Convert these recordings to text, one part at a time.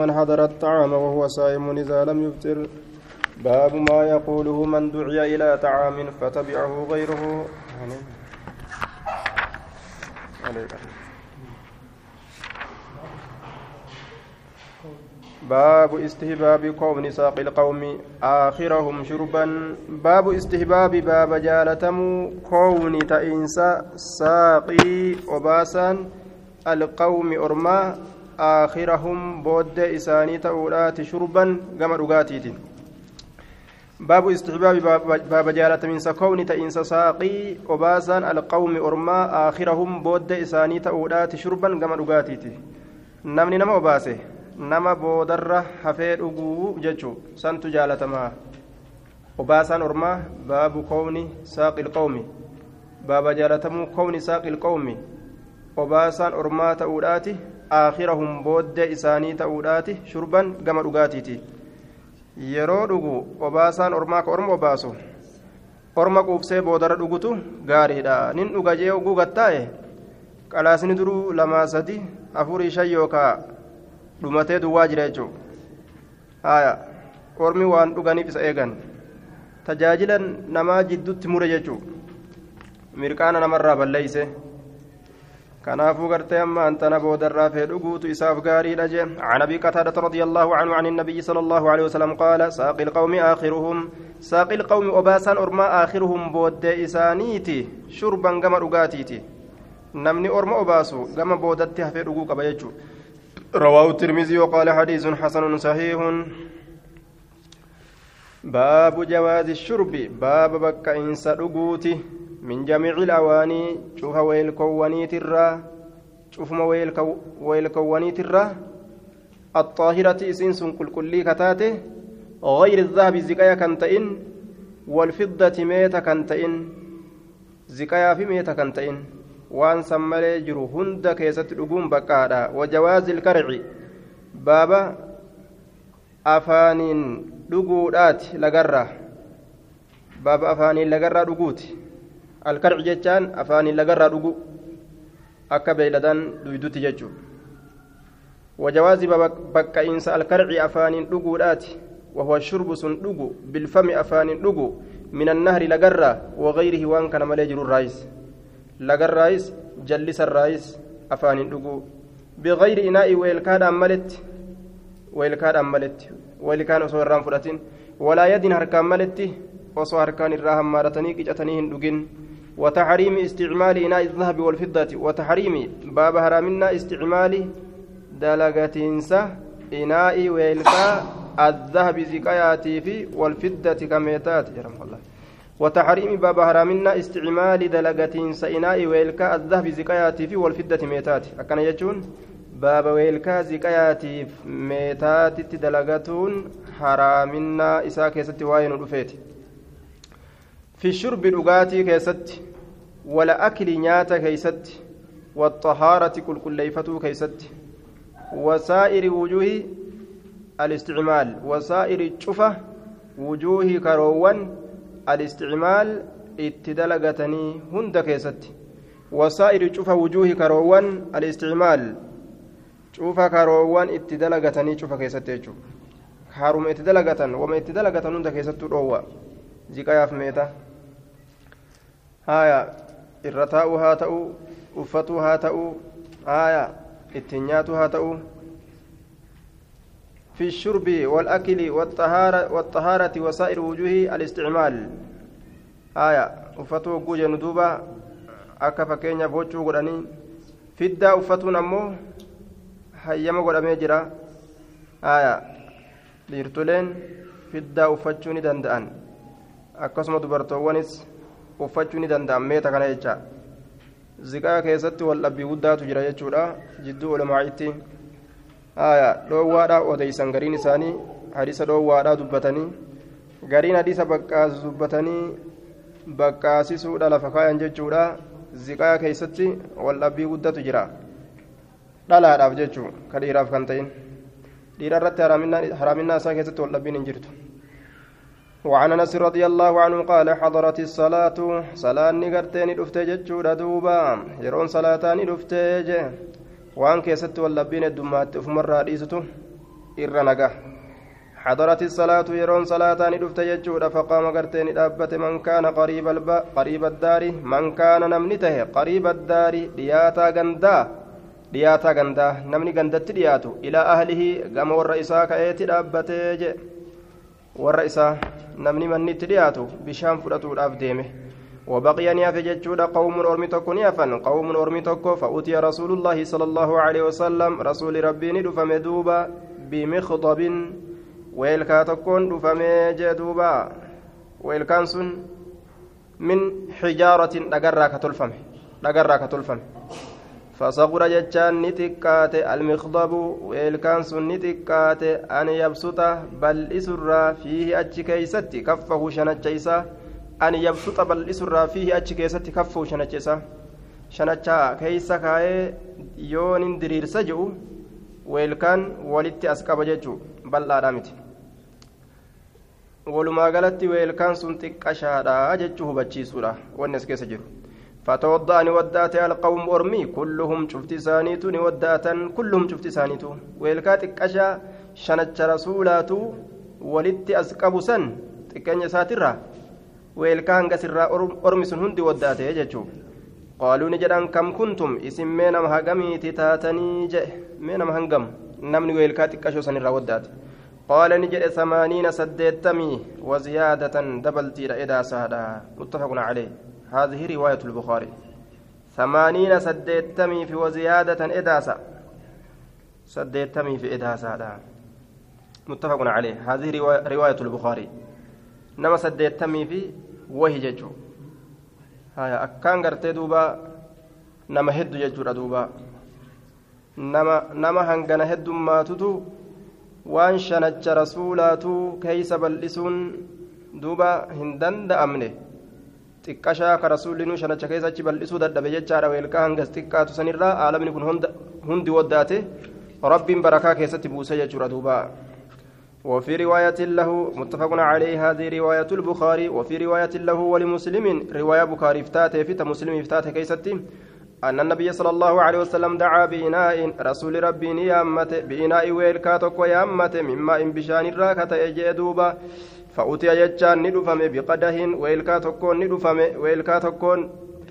من حضر الطعام وهو صائم إذا لم يفطر. باب ما يقوله من دعي إلى طعام فتبعه غيره. باب استهباب كون ساق القوم آخرهم شربا. باب استهباب باب جالتم كون تئنسا ساقي وباسا القوم أرما آخرهم بود إساني تأولات شربا كما رقاتيت باب استحباب باب جالة من سكون تئنس ساقي وباسا القوم أرما آخرهم بود إساني تأولات شربا كما رقاتيت نمني نما وباسه nama boodarra hafee dhuguu jechuu santu jaalatamaa obaasaan ormaa baabu kowni saaqil qawmi baaba jaalatamuu kowni saaqil qawmi obaasaan ormaa ta'uudhaati aakhirahum booddee isaanii ta'uudhaati shurban gama dhugaatiiti. Yeroo dhugu obaasaan ormaa ka orma obaasu orma quubsee boodarra dhugutu gaariidha. Nin dhuga jee oguu gattaa'e qalaasni duruu lamaa sadi afurii shan yookaa dhumatee duwwaa jira jechuun haya ormi waan dhuganiif isa eegan. Tajaajila namaa jidduutti mure jechuun mirqaana namarraa balleeyse kanaafuu gartee amma antana boodarraa fee dhuguutu isaaf gaariidha jee can abii qataadata radia allaahu canhu can innabiyyi sala allaahu alehi wasalam qaala saaqi ilqawmi aakhiruhum saaqi ilqawmi obaasaan ormaa aakhiruhum booddee isaaniiti shurban gama dhugaatiiti namni orma obaasu gama boodatti hafee dhuguu qaba jechuudha رواه الترمذي وقال حديث حسن صحيح باب جواز الشرب باب بك إنس من جميع الأواني شوف ويل كوانيت الرا شوف ما ويل كو ويل كوانيت الرا الطاهرة إسنس كل كتاته غير الذهب زكايا كنتئن والفضة ميتا كنتئن زكايا في ميتا كنتئن san malee jiru hunda keessatti dhuguun baqqaadha wajawaazi ilkarci baaba afaaniin dhuguudhaati lagarraa baaba afaaniin lagarraa dhuguuti alkarci jechaan afaaniin lagarraa dhugu akka beeyladan duydutti jechuu wajawaazi baqqa'iinsa alkarci afaaniin dhuguudhaati وهو الشرب سندوغو بالفم أفان دوغو من النهر لقرة وغيره وان كان مليجر الرئيس lagarraayis jallisarraayis afaaniin dhuguu biqayri inaa'i weelkaadhaan maletti weelkaadhaan maletti weelkaan osoo irraan fudhatin walaa yadin harkaan maletti osoo harkaan irraa hammaaratanii qicatanii hin dhugin وتحريم استعمال إناء الذهب والفضة وتحريم باب هرامنا استعمال دلقتينسا إناء ويلقى الذهب زكاياتي في والفضة كميتات رحمة الله. وتحريم باب حرامنا استعمال دلقتين سئناء ويلكا الذهب زكاياتي في والفدة ميتات. أكن يجون؟ باب ويلكا زكاياتي ميتات دلقتون حرامنا إسا كيست واين رفيت في الشرب الأغاتي كيست ولا أكل نياتا كيست والطهارة كل كليفة كيست. وسائر وجوه الاستعمال وسائر الشفة وجوه كروان الاستعمال اتدلقتني هند كيست. وسائر شوف وجوه كروان الاستعمال شوف كروان اتدلقتني شوف كيست حرم اتدلقتن وما اتدلقتن هند كيست روى. زكايا في ميتا هايا الرتاء هاتأو uffatu haa ta'u haaya ittiin nyaatu haa ta'u في الشرب والأكل والطهارة, والطهارة وسائر وجوه الاستعمال آية أفتو جوجا ندوبا أكا فكينيا بوچو غداني فدا أفتو نمو godhamee jira aya dhiirtoleen fiddaa uffachuu ni danda'an akkasuma dubartoowwanis uffachuu ni danda'an meeta kana jecha ziqaa keessatti wal dhabbii guddaatu jira jechuudha jidduu ulamaa'itti aya dhoowwaadha odeysan gariin isaanii hadisa dhoowwaadha dubbatanii gariin hadisa baqqaasu dubbatanii baqqaasisuudha lafa kaayan jechuudha ziqaa keeysatti waldhabbii guddatu jira dhalaadhaaf jechuu ka dhiiraaf kan ta'in dhiira irratti haraaminaa isaa keessatti waldhabbiin hin jirtu وعن أنس رضي الله عنه قال حضرت الصلاة صلاة نقرتين دفتي جتشورا دوبا يرون صلاتان waan keessatti wallabbiin heddummaatti ufumarraa dhiisutu irra naga حضرت الصلاة يرون صلاة ندفت يجود فقام قرتين دابت من كان قريب الب... قريب الدار من كان نمنته قريب الدار دياتا غندا دياتا غندا نمني غندت دياتو إلى أهله قام والرئيسا كأيتي دابت والرئيسا نمني من دياتو بشام فرطو الأف ديمه وبقي نياف جتشود قوم أرمي تكو نيافا قوم أرمي تكو فأتي رسول الله صلى الله عليه وسلم رسول ربي ندف مدوبا بمخضب weelkaa tokkoon dhufamee jee duuba. Weelkaan sun min xijaaratin dhagarraa ka dhagarraa ka tolfame fasaqura jechaan ni xiqqaate almiqdabu weelkaan sun ni xiqqaate an yabsuxa bal'isurraa fiihi achi keeysatti kaffahu shanacha isaa an yabsuxa bal'isurraa fiihi achi keessatti kaffahu shanacha isaa shanacha keeysa kaayee yoonin diriirsa jedhu weelkaan walitti as qaba jechuu bal'aadhaa miti walumaa galatti weelkaan sun فتوضأني ودأت القوم أرمي كلهم شفت سانيتو ودأت كلهم شفت سانيتو. ويلكات كشا شنت رسولاتو ولدت أسكب سن تكن ساترة ويلكان قسر أرمي سن هندي ودأت يجتشو قالوا نجدان كم كنتم؟ إسم مينم هقمي تتاتني جئ مينم هنقم نمني ويلكات كشو سن ودأت. قال نجد ثمانين سديتمي وزيادة دبلتي رئدا سهدا. متفق عليه. هذه رواية البخاري. ثمانين سديتمي في وزيادة إداسة. سديتمي في إداسة متفق عليه. هذه رواية البخاري. نما سديتمي في وهي ججو. هاي أكان دوبا نما هد ججو xiqqashaa ka rasuullinuu shanacha keessa achi bal'isuu dadhabe jechaadha. Weelkaa hangas xiqqaatu sanirraa aalamni kun hundi waddaate rabbiin barakaa keessatti buuse jechuudha duuba. وفي رواية له متفق عليه هذه رواية البخاري وفي رواية له ولمسلم رواية بخاري افتاته في مسلم افتاته كيستي أن النبي صلى الله عليه وسلم دعا بإناء رسول ربي نيامة بإناء ويلكاتك ويامة مما إن بشان الراكة يجدوبا فأتي يجان ندفم بقده ويلكاتكون ندفم ويلكاتكون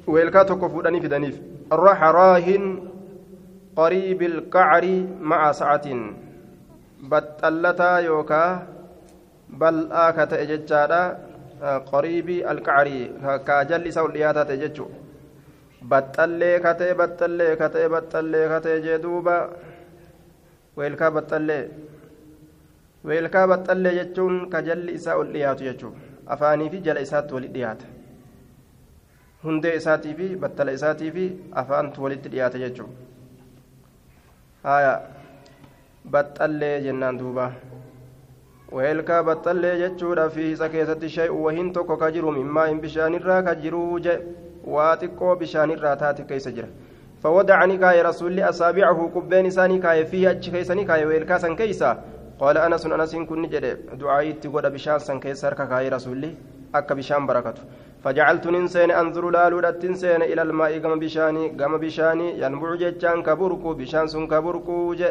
ويلكاتك فودني في دنيف الرح راهن قريب القعر مع سعة بطلتا يوكا بل آكة إججادا قريب القعر كاجل سولياتا تججو baxxallee katee baxxallee katee baxxallee katee jee duuba. Weelkaa baxxallee jechuun ka jalli isaa ol dhiyaatu jechuudha afaanii fi jala isaatti walitti dhiyaata hundee isaatii fi battala isaatii fi afaantu walitti dhiyaata jechuudha haaya baxxallee jennaan duuba weelkaa baxxallee jechuudha fi isa keessatti shay'u wahiin tokko ka jiru mimmaa hin bishaanirraa ka jiruu je waa xiqqoo bishaanirraa taate keessa jira فوضع نكاية رسول أصابعه قبين ساني كاية فيه أتش كيساني كاية ويلكا سان كيسا قال أنس أنس كن نجد دعائي تقول بشان سان كيسر كاية رسولي أكا بشان بركته. فجعلت ننسين أنظر لالو تنسين إلى الماء قم بشاني قم بشاني ينبع جتان كبركو بشان سن كبركو جي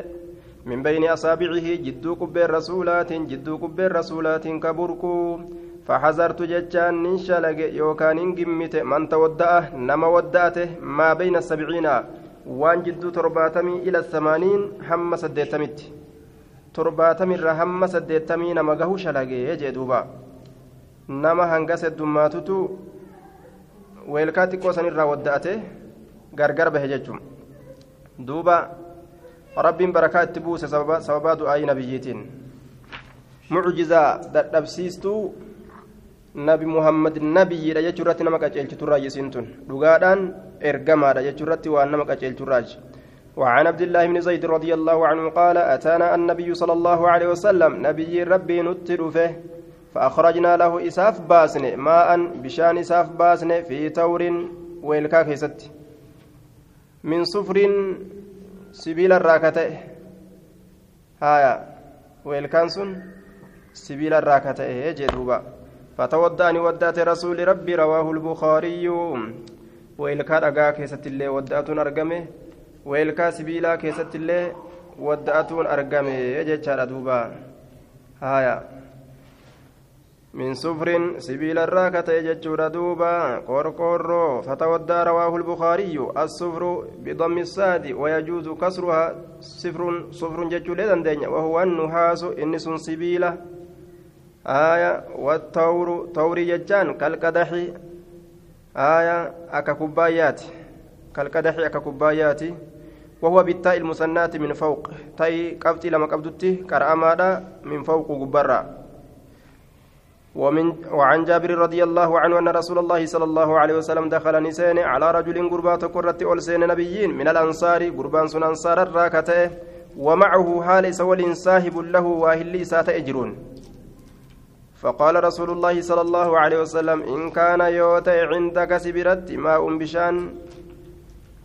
من بين أصابعه جدو كبير رسولات جدو كبير رسولات كبركو فحذرت جتان ننشلق يوكان انقمت من تودأه نما ودأته ما بين السبعين وان جدو ترباتمي إلى الثمانين هم سديتمت torbaatamirraa hamma saddeettamii nama gahu shalagee jee duuba. Nama hanga seddummaatutu weelkaa xiqqoo sanirraa wadda'ate gargar bahe jechuun. Duuba rabbiin barakaa itti buuse sababaa du'aayii nabiyyiitiin mucjizaa dadhabsiistuu nabi muhammad nabiyyiidha jechuu irratti nama qaceelchiturraa raajisiin tun dhugaadhaan ergamaadha jechuu irratti waan nama qaceelchurraaji وعن عبد الله بن زيد رضي الله عنه قال أتانا النبي صلى الله عليه وسلم نبي ربي نتل فيه فأخرجنا له إساف باسن ماء بشان إساف باسن في تور ويلكاك ست من صفر سبيل الراكتة. هايا ويلكانسون سبيل الراكتة جدوبا فتوداني ودات رسول ربي رواه البخاري. ويلكا كيست الله ودات ارغمه ويلكا سبيلا كيست الله wadda'atuun argame jechaadha duuba. Haya من صفر سبيل الراكة يجتشور دوبا قرقورو فتودى رواه البخاري الصفر بضم الصاد ويجوز كسرها صفر صفر جتشور وهو النحاس إنس سبيلة آية والتور توري ججان كالقدح آية أكا كوبايات كالقدح أكا كوبايات وهو بالتاء المسنات من فوق. تاي قبتي لما قبضتي كرأمادا من فوق قبرا. ومن وعن جابر رضي الله عنه أن رسول الله صلى الله عليه وسلم دخل نسين على رجل قربات قرة ألسين نبيين من الأنصار قربان سن أنصار الراكتة. ومعه حال سول صاحب له واهل سات أجرون. فقال رسول الله صلى الله عليه وسلم إن كان يوتي عندك سبرت ماء بشان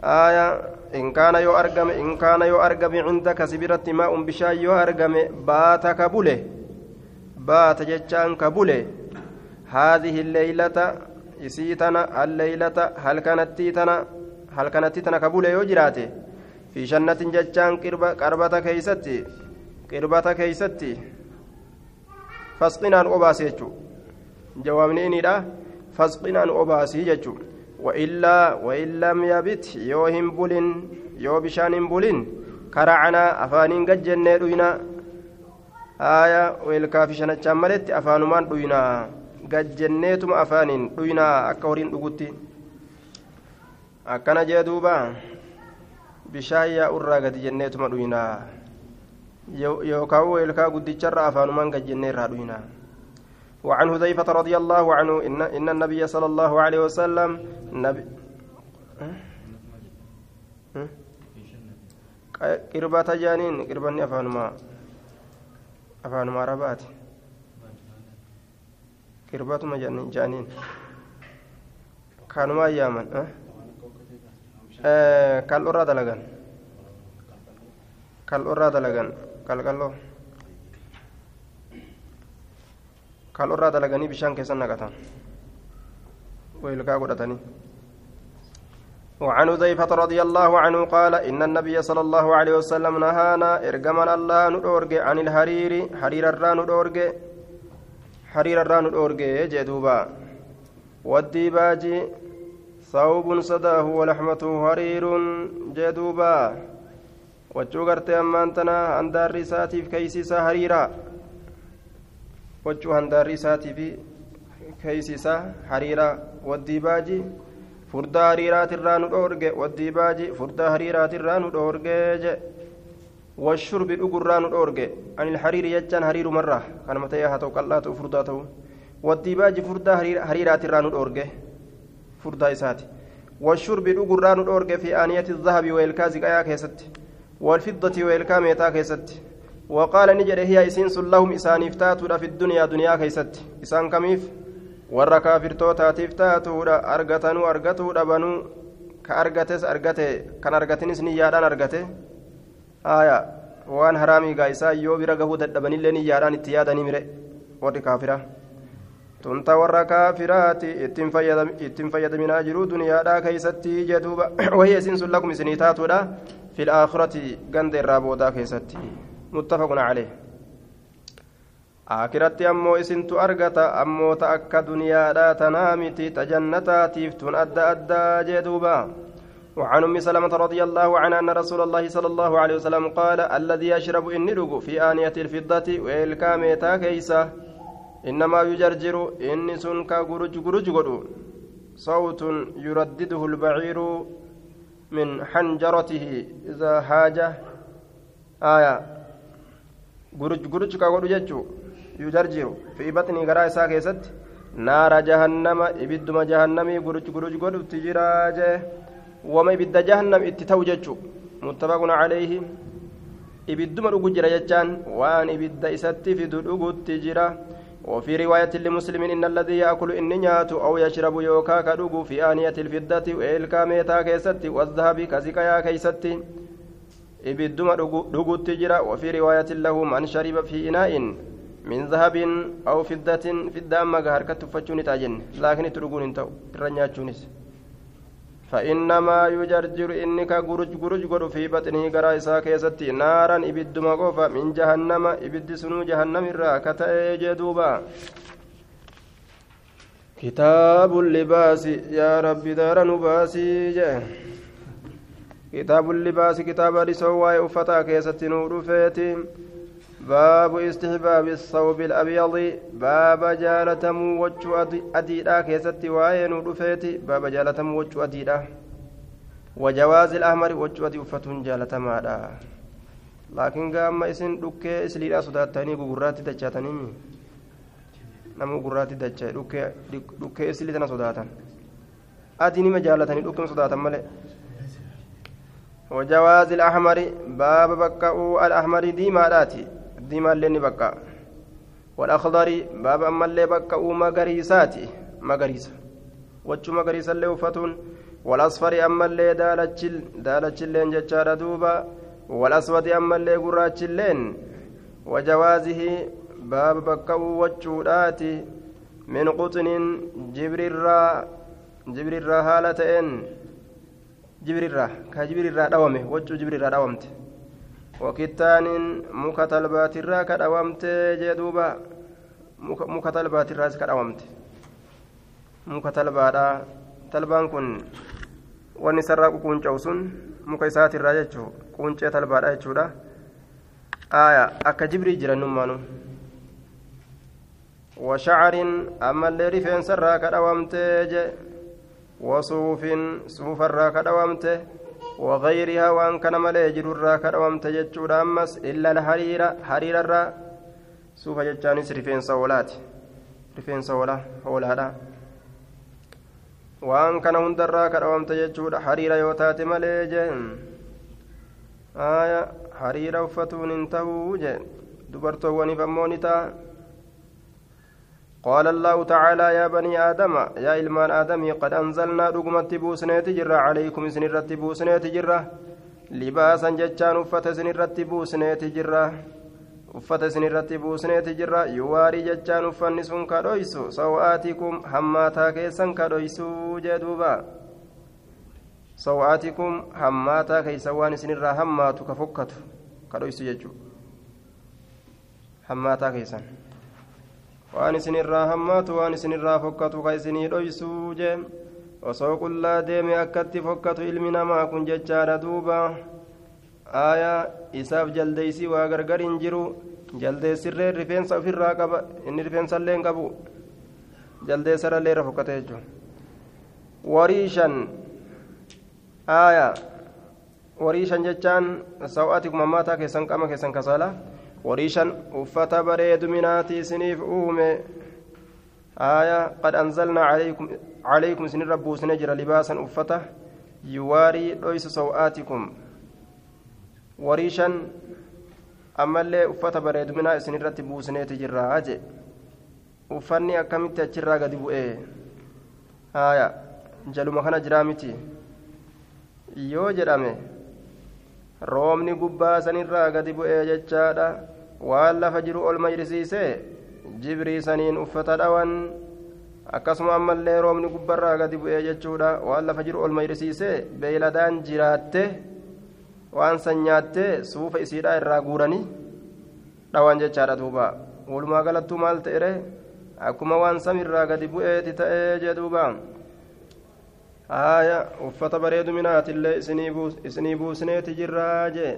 آية إن كان يو أرقم إن كان يو أرقم عندك سبرت ماء بشان يو أرقم باتك بله بات جتان كبله هذه الليلة إسيتنا الليلة هل كانت تيتنا هل كانت تيتنا كبله يجراته في جنة جتان قربة قربة كيستي قربة كيستي فاسقنان أباسي جتو جوابني إني فاسقنان أباسي جتو وإلا وإن لم يبت يوهم بولين يو بشان بولين كرعنا أفانين قد جنة aayaa weelkaa fi shanachaan maletti afaanumaan dhuyinaa gajjenneetuma afaaniin dhuyinaa akka horiin dhugutti akkana jee duuba bishaan yaa'urraa gadi jenneetuma dhuyinaa yookaan weelkaa guddicharra afaanumaan gajjenneerraa dhuyinaa وعن حذيفة رضي الله عنه إن, إن النبي صلى الله عليه وسلم نبي قربة جانين قربة أفان ما afaanuma arabaati qirbatuma jaaniin kanuma ayyaaman kal'orraa dalagan kal'orraa dalagan kal'orraa dalaganii bishaan keessa naqatan. Weelkaa godhatanii. وعن حذيفة رضي الله عنه قال إن النبي صلى الله عليه وسلم نهانا إرجمنا الله ندورج عن الحرير حرير الران ندورج حرير الران ندورج جدوبا. والديباج ثوب صداه ولحمته حرير جدوبا. وجو غرتي أمانتنا هندار رساتي في كيسيسا حريرا. وجو هندار رساتي في كيسيسا حريرا والديباج furdaa hariiraatirraa nu dhoorge waddiibaaji furdaa hariiraatirraa nu dhoorge je washurbi dhugurraa nu dhoorge ani ilhariiri jechaan hariirumarraa kanama ta'ee haa ta'u qal'aa ta'u furdaa ta'u waddiibaaji furdaa hariiraatirraa nu dhoorge furdaa isaati washurbi dhugurraa nu dhoorge fi aaniyati zahabi weelkaa waqaala ni jedhe hiya isiin sun lahum isaaniif taatuudha fi duniyaa duniyaa keeysatti isaan kamiif warra kaafirtootaatiif taatuudha argatanuu argatuu dhabanuu ka argates argate kan argatinis niyyaadhaan argate haya waan haraamii gaa'isaa yoo bira gahuu dadhabanillee niyyaadhaan itti yaadanii mire warri kaafira tunta warra kaafiraati ittiin fayyadaminaa jiruu duniyaadhaa keeysatti jedhuuba wahii isiin sun lakum isinii taatuudha fil aakhirati ganda irraa boodaa keessatti muttafaqun calee akiratti ammoo isintu argata ammoo ta akka duniyaadhaa tanaa miti ta jannataatiif tun adda addaa jee duuba. وعن ام سلمه رضي الله عنها ان رسول الله صلى الله عليه وسلم قال الذي يشرب الندق في انيه الفضه والكاميتا كيسه انما يجرجر ان سنك غدو صوت يردده البعير من حنجرته اذا حاجة آية غرج غرج كغدو جچو يجرجر في بطن غرا إسا كيست نار جهنم إبدم جهنمي قرج قرج قرج تجراجه وما إبد جهنم اتتوجج متفق عليه إبدم رجر جتان وان إبد إسات في دلوغ تجرا وفي رواية لمسلم إن الذي يأكل إن نيات أو يشرب يوكا كدوغ في آنية الفضة وإلكا ميتا كيست والذهب كزكايا كيست إبدم رجر تجرا وفي رواية له من شرب في إناء من ذهب أو فضة فضة أما هركت تفتشوني تاجن لكن ترقون انتو الرنياتشونيس فإنما يجرجر إنك جرج جرج قر في بطنه قرا إسا كيستي نارا إبد مقوفا من جهنم إبد سنو جهنم الراكة جدوبا كتاب اللباس يا رب دار نباسي جه كتاب اللباس كتاب رسوا أفتا كيستي نور فيتي باب استحباب الثوب الأبيض باب جالتم وجه أديدا كيستي واين ودفيتي باب جالتم وجه أديدا وجواز الأحمر وجه أدي أفتون جالتمادا لكن قام اسن دكي اسليلا صداتني غراتي دجاتني نمو غراتي دجا دكي دكي اسلي تنا صداتن أديني ما جالتني دكي صداتن ملئ وجواز الأحمر باب بكاء الأحمر ديما داتي. ديما اللي بكا والأخضر باب أما اللي بكا مغريساتي. مغريسة وجه مغريسة اللي وفتون. والأصفر أما اللي دالتشل. دالتشل لين جتشار دوبا. والأسود أما اللي قراتشل لين وجوازه باب بكا وجهوداتي من قطن جبر الرا جبر الرا هالتين جبر الرا كجبر الرا دومه وجه جبر الرا دومته wakittaaniin muka talbaatirraa kadhawamte jee duuba muka talbaatirraas kadhawamte muka talbaadha talbaan kun wanni isarraa quunca'u sun muka isaatirraa jechuu quuncee talbaadha jechuudha aya akka jibrii jirannummaanu washacarin ammallee rifeensarraa kadhawamte je wasuufin suufarraa kadhawamte وغيرها وان كان ملي جرورا كدومت جچودا امس الا الحرير حرير الرا سوف جچانيس رفين سولات رفين kana hundarraa kadhawamte jechuudha hariira yoo taate malee jeen aya hariira uffatuun hin ta'uu jeen dubartoowwaniif ammoo ni ta'a قال الله تعالى يا بني آدم يا إلمان آدم قد أنزلنا رقمة بوسنة جرة عليكم سنرة بوسنة جرة. لباسا جتشان أفت سنرة بوسنة جرة. أفت سنرة بوسنة جرة. يواري جتشان أفن سن كدويسو. سوآتكم هماتا كيسا كدويسو جدوبا. سوآتكم هماتا كيسا وان سنرة هماتو كفكتو. كدويسو ججو هماتا كيسا waan isinirraa hammaatu waan isinirraa fokkatu ka isinii dhoysuu jee. Osoo qullaa deeme akkatti fokkatu ilmi namaa kun jechaadha duuba. Aayaa isaaf jaldeeysii waa gargar hin jiru. Jaldeessirree rifeensa ofirraa qaba inni rifeensallee hin qabu. Jaldeessarallee irra fokkate jechuudha wariishan aayaa. Wariishan jechaan sa'o'aati kumamaataa keessan qama keessan kasaala وريشا uffata bareeduminaatii isiniif uume آية قد أنزلنا عليكم عليكم سن ربو سنجر لباسا أفته يواري ليس سوآتكم وريشا اللي أفته بريد منا سن رتبو سنيت جراج uffanni akkamitti achirraa gadi bu'ee haaya jaluma kana jiraamiti yoo jedhame roobni gubbaa sanirraa gadi bu'ee jechaadha. Waan lafa jiru ol majrisiisee jibrii saniin uffata dhawan. Akkasuma ammallee roobni gubbarraa gadi bu'ee jechuudha. Waan lafa jiru ol majrisiisee beeyladaan jiraatte waan san nyaattee suufa isiidhaa irraa guuranii? Dhawan jechaadha duuba. Walumaa galattuu maal ta'ere akkuma waan samirraa gadi bu'eeti ta'ee jee haaya uffata bareedu minaatillee isinii buusneeti jirraa jee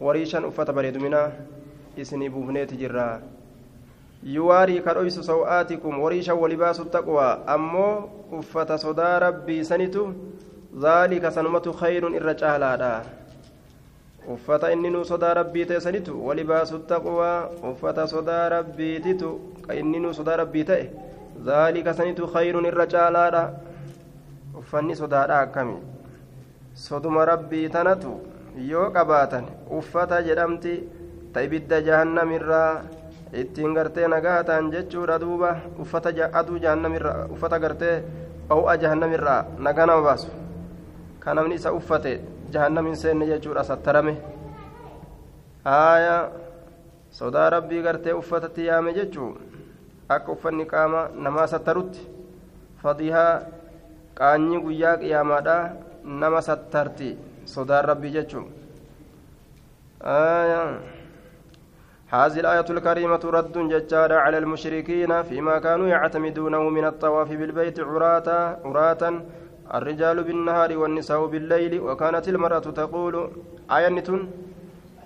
wariishan uffata bareedu minaa isinii buufneeti jirraa yuwaarii kadhoysu saw'aatikum wariishan walibaasu taqwaa ammoo uffata sodaa rabbii sanitu zaalika sanumatu khayrun irra caalaadha uffata inni nu sodaa rabbii ta'e sanitu walibaasu taqwaa uffata sodaa rabbiititu ka inni nu sodaa rabbii ta'e zaalika sanitu khayrun irra caalaadha uffanni sodaadha akkami soduma rabbii tanatu yoo qabaatan uffata jedhamti ta ibidda jahannamirraa ittiin gartee nagaa ta'an jechuudha duuba uffata aduu jahannamirraa uffata gartee o'aa jahannamirraa nagaa nama baasu kan namni isa uffate jahannam hin seenne jechuudha sattarame haaya sodaa rabbii gartee uffatatti yaame jechuu akka uffanni qaama namaa sattarutti fadihaa qaanyi guyyaa qiyaamaadha nama sattarti sodaan rabbii jechuun هذه الآية الكريمة رد ججار على المشركين فيما كانوا يعتمدونه من الطواف بالبيت عراة عراة الرجال بالنهار والنساء بالليل وكانت المرأة تقول آية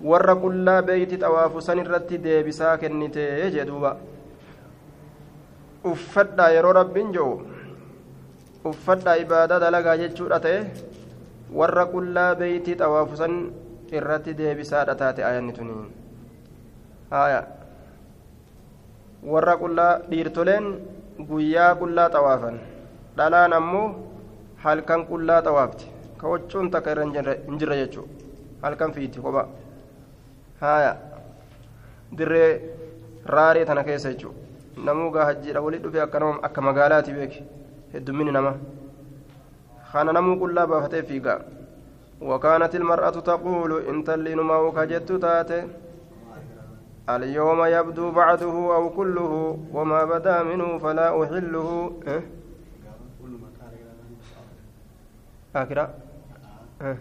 warra qullaa beeyti xawaafu san irratti deebisaa kennitee jedhuuba uffadhaa yeroo rabbiin jiru Uffadhaa ibaadaa dalagaa jechuudha ta'e warra qullaa beeyti xawaafu san irratti deebisaadha taate ayanni tuniin haya warra qullaa dhiirtoleen guyyaa qullaa xawaafan. Dhalaan ammoo halkan qullaa xawaafti. Ka waccuun takka irra hin jirre jechuudha halkan fiiti kopha haya dirree raaree tana keessa jechuudha namuu gaa hajjiidha. Walitti dhufee akka akka magaalaati beeki heddummini nama kana namuu qullaa baafatee fiigaa وكانت المرأة تقول إن تلين ما وكجت تاتي اليوم يبدو بعده أو كله وما بدا منه فلا أحله أه؟ آكرا أه؟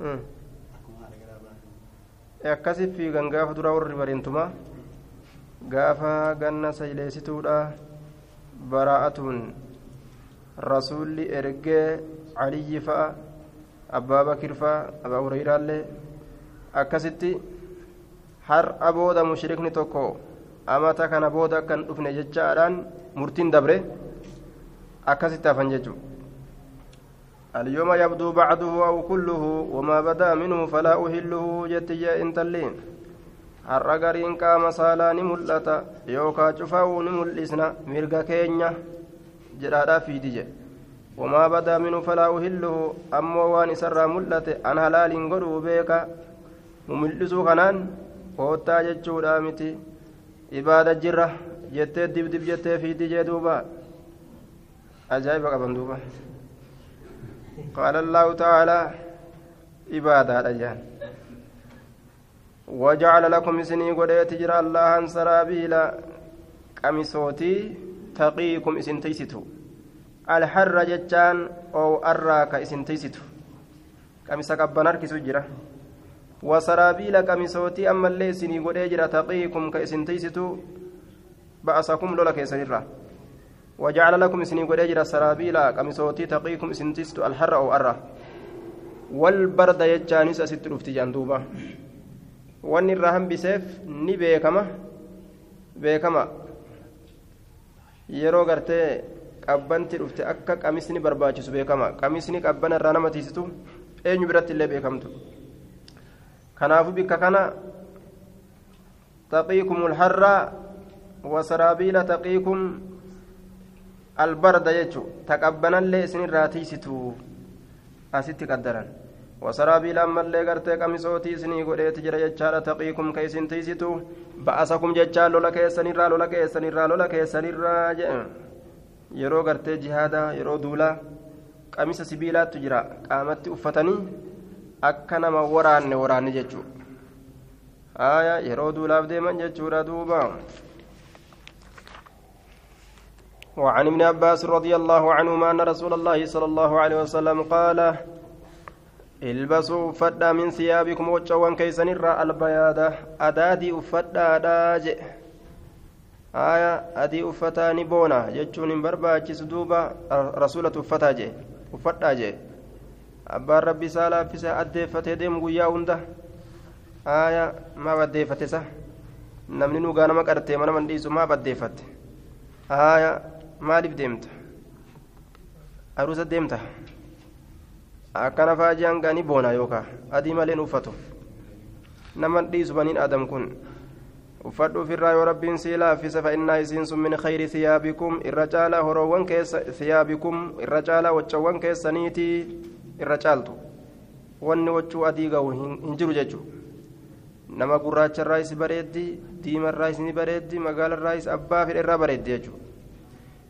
أه؟ fiigan gaafa dura warri bareentumaa gaafa ganna sayleessituudha baraa'atuun rasuulli ergee caliyyi fa'a abbaa bakir fa'a abbaa hurayraallee akkasitti har'a booda mushrikni tokko amata kana booda akkan dhufne jechaadhaan murtiin dabre akkasitti hafan jechuudha اليوم يبدو بعضه أو كله وما بدا منه فلا أهله جتي انتلين har'a gariin qaama saalaa ni mul'ata yookaa cufaa'uu ni mul'isna mirga keenya jedhaadhaa fiidi jedhe wamaa badaa minu falaa uhilluhu ammoo waan isarraa mul'ate an halaaliin godhuu beeka. Mu mul'isuu kanaan koottaa jechuudha miti. Ibaada jirra jettee dibdib jettee fiidi jee duuba. Ajaa'iba qaban duuba. Qaala allaahu ta'aalaa ibaadaadha jaan وجعل لكم سني قديت جرى الله سرابيلا قميصوتي تقيكم إسن تيستو. الحر جتان أو أراك إسن تيستو. قميصا قبنار كيسو جرى وسرابيلا قميصوتي أما اللي سني قديت جرى تقيكم كإسن تيستو. بأسكم لولا كيسنرا وجعل لكم سني قديت جرى سرابيلا قميصوتي تقيكم إسن تيستو. الحر أو أرا والبرد يجانيس أست رفتي جندوبا wanni irraa hambiseef ni beekama. Beekama. Yeroo gartee qabbanti dhufte akka qamisni barbaachisu beekama. Qamisni qabbana irraa nama tiisitu eenyu biratti illee beekamtu? Kanaafu bikka kana taqiikum ulharraa wasaraabiila taqiikum albarda jechu. Taqabbanallee isin irraa tiisitu asitti qaddaran وسرابيل أما اللي قرتي قميصوتي سني قريت جرى جتشارة تقيكم كيسن تيسيتو. بأسكم جتشار لولا كيسن الرا لولا كيسن الرا لولا كيسن الرا yeroo gartee jihaada yeroo duulaa qamisa sibiilaattu jira qaamatti uffatanii akka nama waraanne waraanne jechuudha haaya yeroo duulaaf deeman jechuudha duuba وعن ابن عباس رضي الله عنهما أن رسول الله صلى الله عليه وسلم قال ilbasuu uffadhaa min siyaabikum waccaawwan keessanirraa albayaada. Adaadii uffadhaadhaa jedhe aya adii uffataa ni boona jechuun hin barbaachisu duuba. Rasulatu uffataa jedhe uffadhaa jedhe abbaan rabbi isaa laaffise addeeffatee deemu guyyaa hunda. Aya maaf addeeffate sa? Namni nugaa nama qartee mana mandhiisu maaf addeeffatte aya maaliif deemta? Aruusa deemta? Akkana faaji'an gaanii boona yookaan adii maleen uffatu. Nama dhiisu baniin adam kun uffadhu ofirraa yoo rabbiin sii laaffise fa'innaa isiin sun min khayri thiyaabikum irra caalaa horoowwan keessa thiyaabikum irra caalaa waccawwan keessaniitii irra caaltu. Wanni wachuu adii ga'u hin jiru jechuudha. Nama gurraacharraa isi bareeddi diimarraa isni bareeddi magaalarraa is abbaa fedhe irraa bareeddi jechuudha.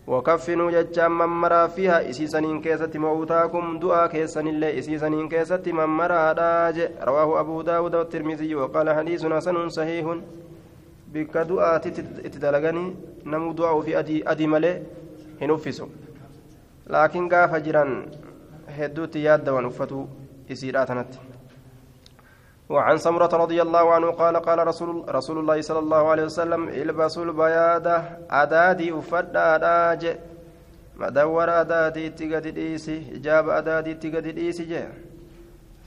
وكفنوا جتشان من مرا فيها إسيسنين كيست موتاكم دعاء كيسن الله إسيسنين كيست من مرا داج. رواه أبو داود والترمذي وقال حديث حسن صحيح. بك دعاء تتدلغني نمو دعاء في أدي, أدي ملي هنفسه laakiin gaafa jiran hedduutti yaaddawan uffatuu isiidhaa tanatti وعن سمرة رضي الله عنه قال قال رسول, رسول الله صلى الله عليه وسلم البسوا البيادة أدادي أفدا أداج. مدور أدادي تقد ديسي إجاب أدادي تقد ديسي جي.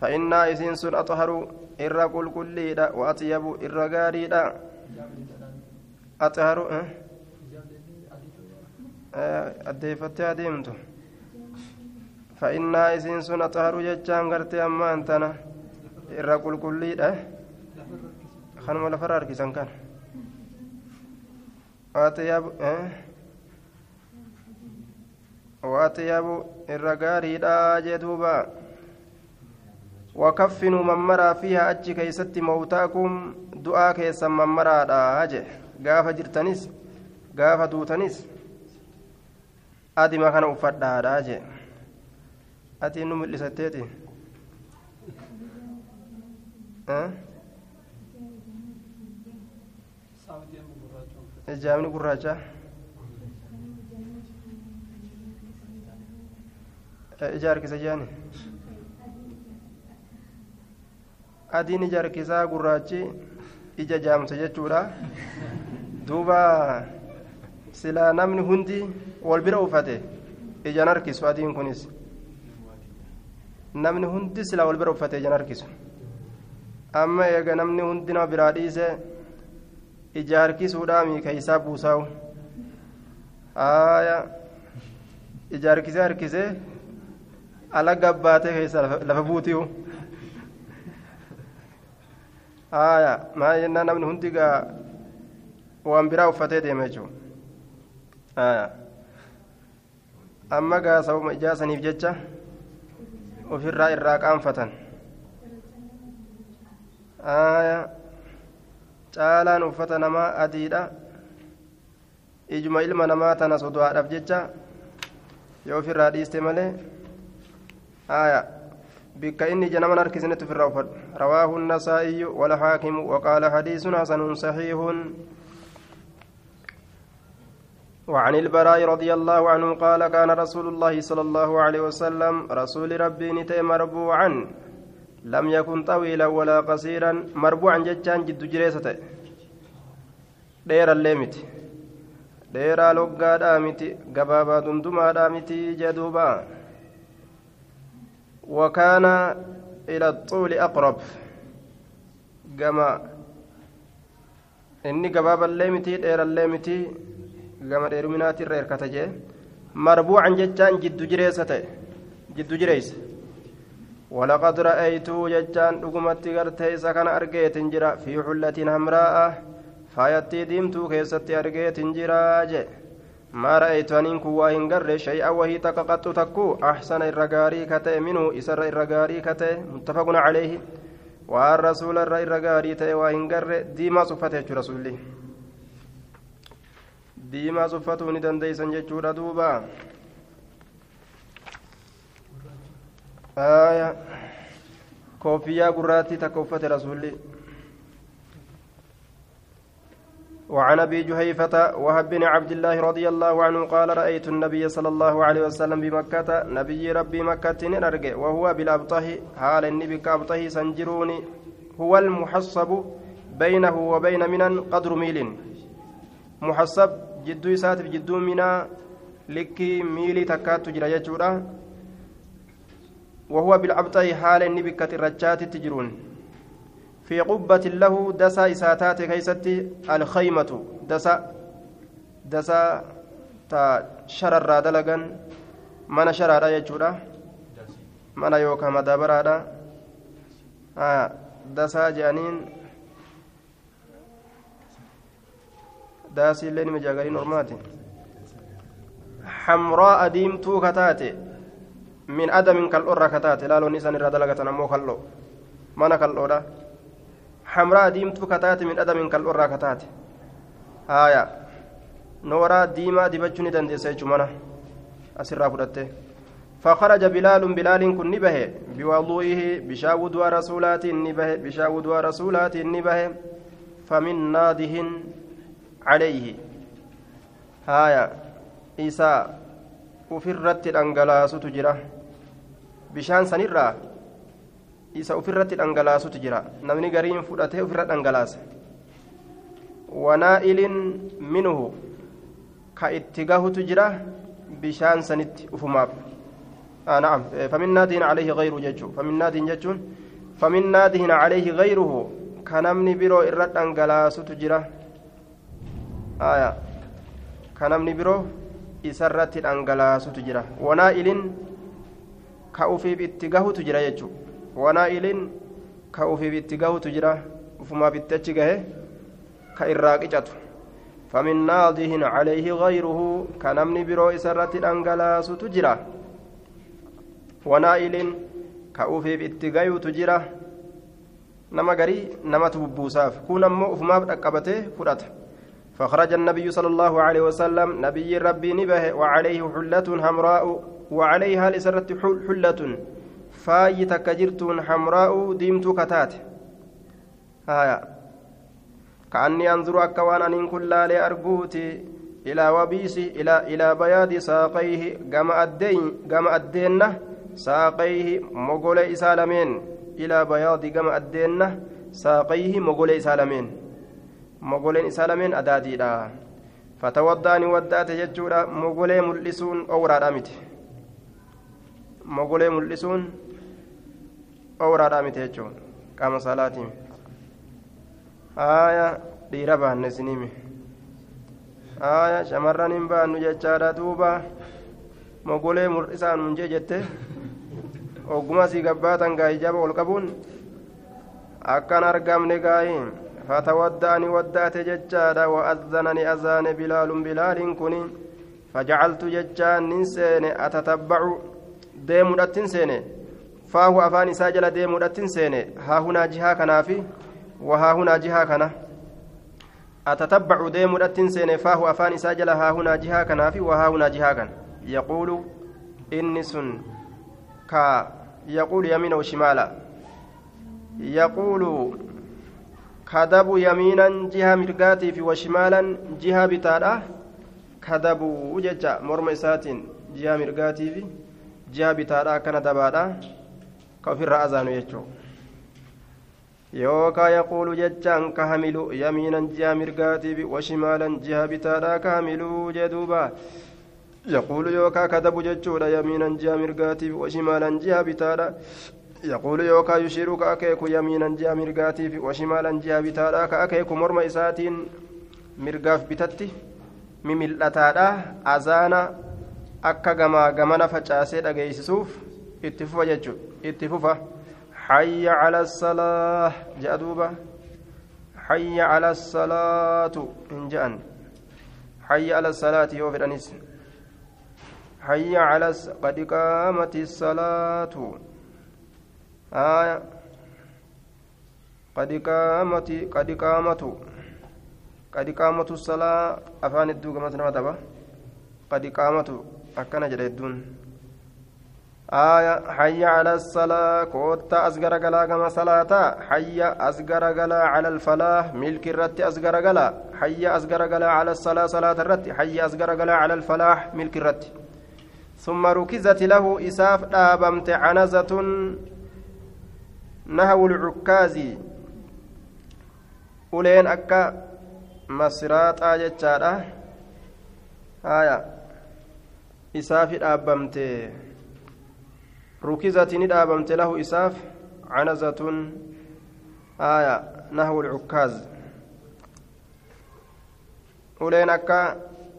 فإن إذن سن أطهر إر كل كل وأطيب إر غاري أطهر أديفتي أديمتو. فإن إذن سن أطهر جتشان غرتي أما أنتنا irra qulqulliidha. Kanuma lafarra harkisan kan. Waatiyabu irra gaariidha jee duuba. Wakaffinuu mammaraa fiiha achi keeysatti mawtaakum du'aa keessan mammaraadha je gaafa jirtanis gaafa duutanis adima kana uffadhaadha je atiin nu mul'isatteeti ijaamni gurraacha ija harkisa jaani adiin ija harkisaa gurraachi ija jaamsa jechuudha duuba silaa namni hundi wal bira uffate ijaan harkisu adiin kunis namni hundi silaa wal bira uffate ijaan harkisu amma eega namni hundinaa biraa dhiise ija harkisuudhaami keeysaa buusaa'u. Aya ija harkisee ala gabbaatee keessa lafa buutiyu aya maa jennaan namni hundi gaa waan biraa uffatee deema jechuu aya amma gaa sabuma ijaasaniif jecha ofirraa irraa qaanfatan caalaan uffata namaa adiidha ijuma ilma namaa tana sodaadhaaf jecha yoo ofirraa dhiiste malee aya bikka inni ija naman harkisanitti ofirraa uffadhu rawaahu النسائي والحاكم وقال حديث حسن صحيح وعن البراء رضي الله عنه قال كان رسول الله صلى الله عليه وسلم رسول ربي نتي مربوعا لم يكن طويلا ولا قصيرا مربوعا جتان جد جريسة دير الليمت دير لقا دامت قبابا دمدما دامت جدوبا وكان إلى الطول أقرب كما inni gabaaballee miti dheerallee miti gama dheeruminaati irra hirkata jee marbuucan jechaan jiddu jireessa ta'e jiddu jireessa ولقد رأيته ججان دقمت غرتي سكن أرجيت جرا في حلة حمراء فايتي ديمتو كيست أرجيت جرا ما رأيت أن كوا هنجر شيئا وهي تققت تكو. أحسن الرجاري كتئ منه إسر الرجاري كتئ. متفق عليه. waan rasuula irra irra gaarii ta'e waa hin garre diimaa suffate jechuudha rasuulli diimaa suffatuu ni dandeeysan jechuudha duuba koofiyyaa gurraattii takka uffate rasuulli. وعن أبي جهيفة وهب بن عبد الله رضي الله عنه قال رأيت النبي صلى الله عليه وسلم بمكة نبي ربي مكة نرجع وهو بالأبطه حال النبي كأبطه سنجروني هو المحصب بينه وبين من قدر ميل. محصب جدو يساتف جدو منا لكي ميلي تكات تجرى وهو بالابطه حال النبي كترجات تجرون. في قبة له دسا إساتات كيستي الخيمة. دسا دسا تا شرر دلغا من شرر يجورا. من يوكا مدابرا آه دسا جانين. داسي اللين مجاغرين أرماتي حمراء ديمتو كتاتي من أدم كالأرى كتاتي لا لو نسان الردلغة نمو كالو من كالو حمراء ديمتو كتات من أدم كالأرى كتات آية نورا ديما دبجوني دندسة جمانة أسرى فرته فخرج بلال بلال كن نبه بوضوئه بشاود ورسولات نبه بشاود ورسولات نبه فمن ناده عليه هايا إيسا ufirratti dhangalaasutu jira. Bishaan sanirraa isa ufirratti dhangalaasutu jira namni gariin fudhatee ufirra dhangalaasa wanaa'ilin minuhu ka itti gahutu jira bishaan sanitti ufumaaf نعم فمن ناد عليه غيره ججو فمن ناد ججون فمن ناد عليه غيره كنمني برو إرد أنقلاس تجرى آية كنمني برو إسرت أنقلاس تجرى ونائل كأوفي باتقاه تجرى ججو ونائل كأوفي باتقاه تجرى وفما باتجاه كإراقجته فمن ناضه عليه غيره كنمني برو إسرت أنقلاس تجرى ونائل كأوفي باتقاه تجرى nama garii namatu bubbuusaaf. Kun ammoo ufumaaf dhaqqabatee fudhata. فخرج النبي صلى الله عليه وسلم نبي ربي نبه وعليه حلة حمراء وعليها لسرت حلة. فاي تكجرتون حمراء ديمت كتات. هايا كأني أنظر أكوان أن كل لا أرجوتي إلى وبيسي إلى إلى بياض ساقيه. جمع الدين جمع الدين ساقيه مغول إسالمين. إلى بياض جمع الدين ساقيه مغول إسالمين. مغولين إسالمين أداديدا. فتوضأني ودأت ججورا. مغولي ملسون أورا رامت مغولي ملسون أورا رامت ججون قام صلاتي آية dhiira baanne sinimi aya shamarran hin baannu jechaadha duuba mogolee mul'isaan hunjee jette ogguma sii gabbaatan gaa hijaaba ol qabuun akkan argamne gaayi فتودعني ودأت ججادا وأذنني أذان بلال بلال كني فجعلت ججان ننسين أتتبع ديم الأتنسين فهو أفاني ساجل ديم الأتنسين ها هنا جها كنافي وها هنا جها كنا أتتبع ديم الأتنسين فهو أفاني ساجل ها هنا جها كنافي وها هنا جها كن يقول إني سن كا يقول يمينا وشمالا يقول كذب يمينا جهة مرقاتي في وشمالا جهة بتادا كذب وججا مرمى ساتين جهة مرقاتي في جهة بتادا كان دبادا كفر أذان يجو يوكا يقول ججا كهمل يمينا جهة مرقاتي في وشمالا جهة بتادا كهمل جدوبا يقول يوكا كذب ججودا يمينا جهة مرقاتي في وشمالا جهة بتادا يقول يوكا يشير كأكيك يمينا جاء مرقاتي وشمالا جاء بتادا كأكيك مرمى إساتين مرقاف بتتي مملتادا أزانا akka gamaa gamana facaasee dhageessisuuf itti fufa jechuudha itti fufa hayya cala salaa jedha duuba hayya cala salaatu hin je'an hayya cala salaati yoo fedhanis hayya cala qad qaamati salaatu آية قد قامت قد قامت قد قامت الصلاة أفان الدوغة مثلا متبا قد قامت أكنا جريدون آية حي على الصلاة كوتا أصغر قلا كما صلاة حي أصغر قلا على الفلاح ملك الرت أصغر قلا حي أصغر قلا على الصلاة صلاة الرت حي أصغر قلا على الفلاح ملك الرت ثم ركزت له إساف دابمت عنزة نهو العكاز uleen akka masiraaxaa jechaadha. Haya isaafi dhaabbamte rukizati ni dhaabamte lahu isaaf canazatun haya nahwu lcukkaaz uleen akka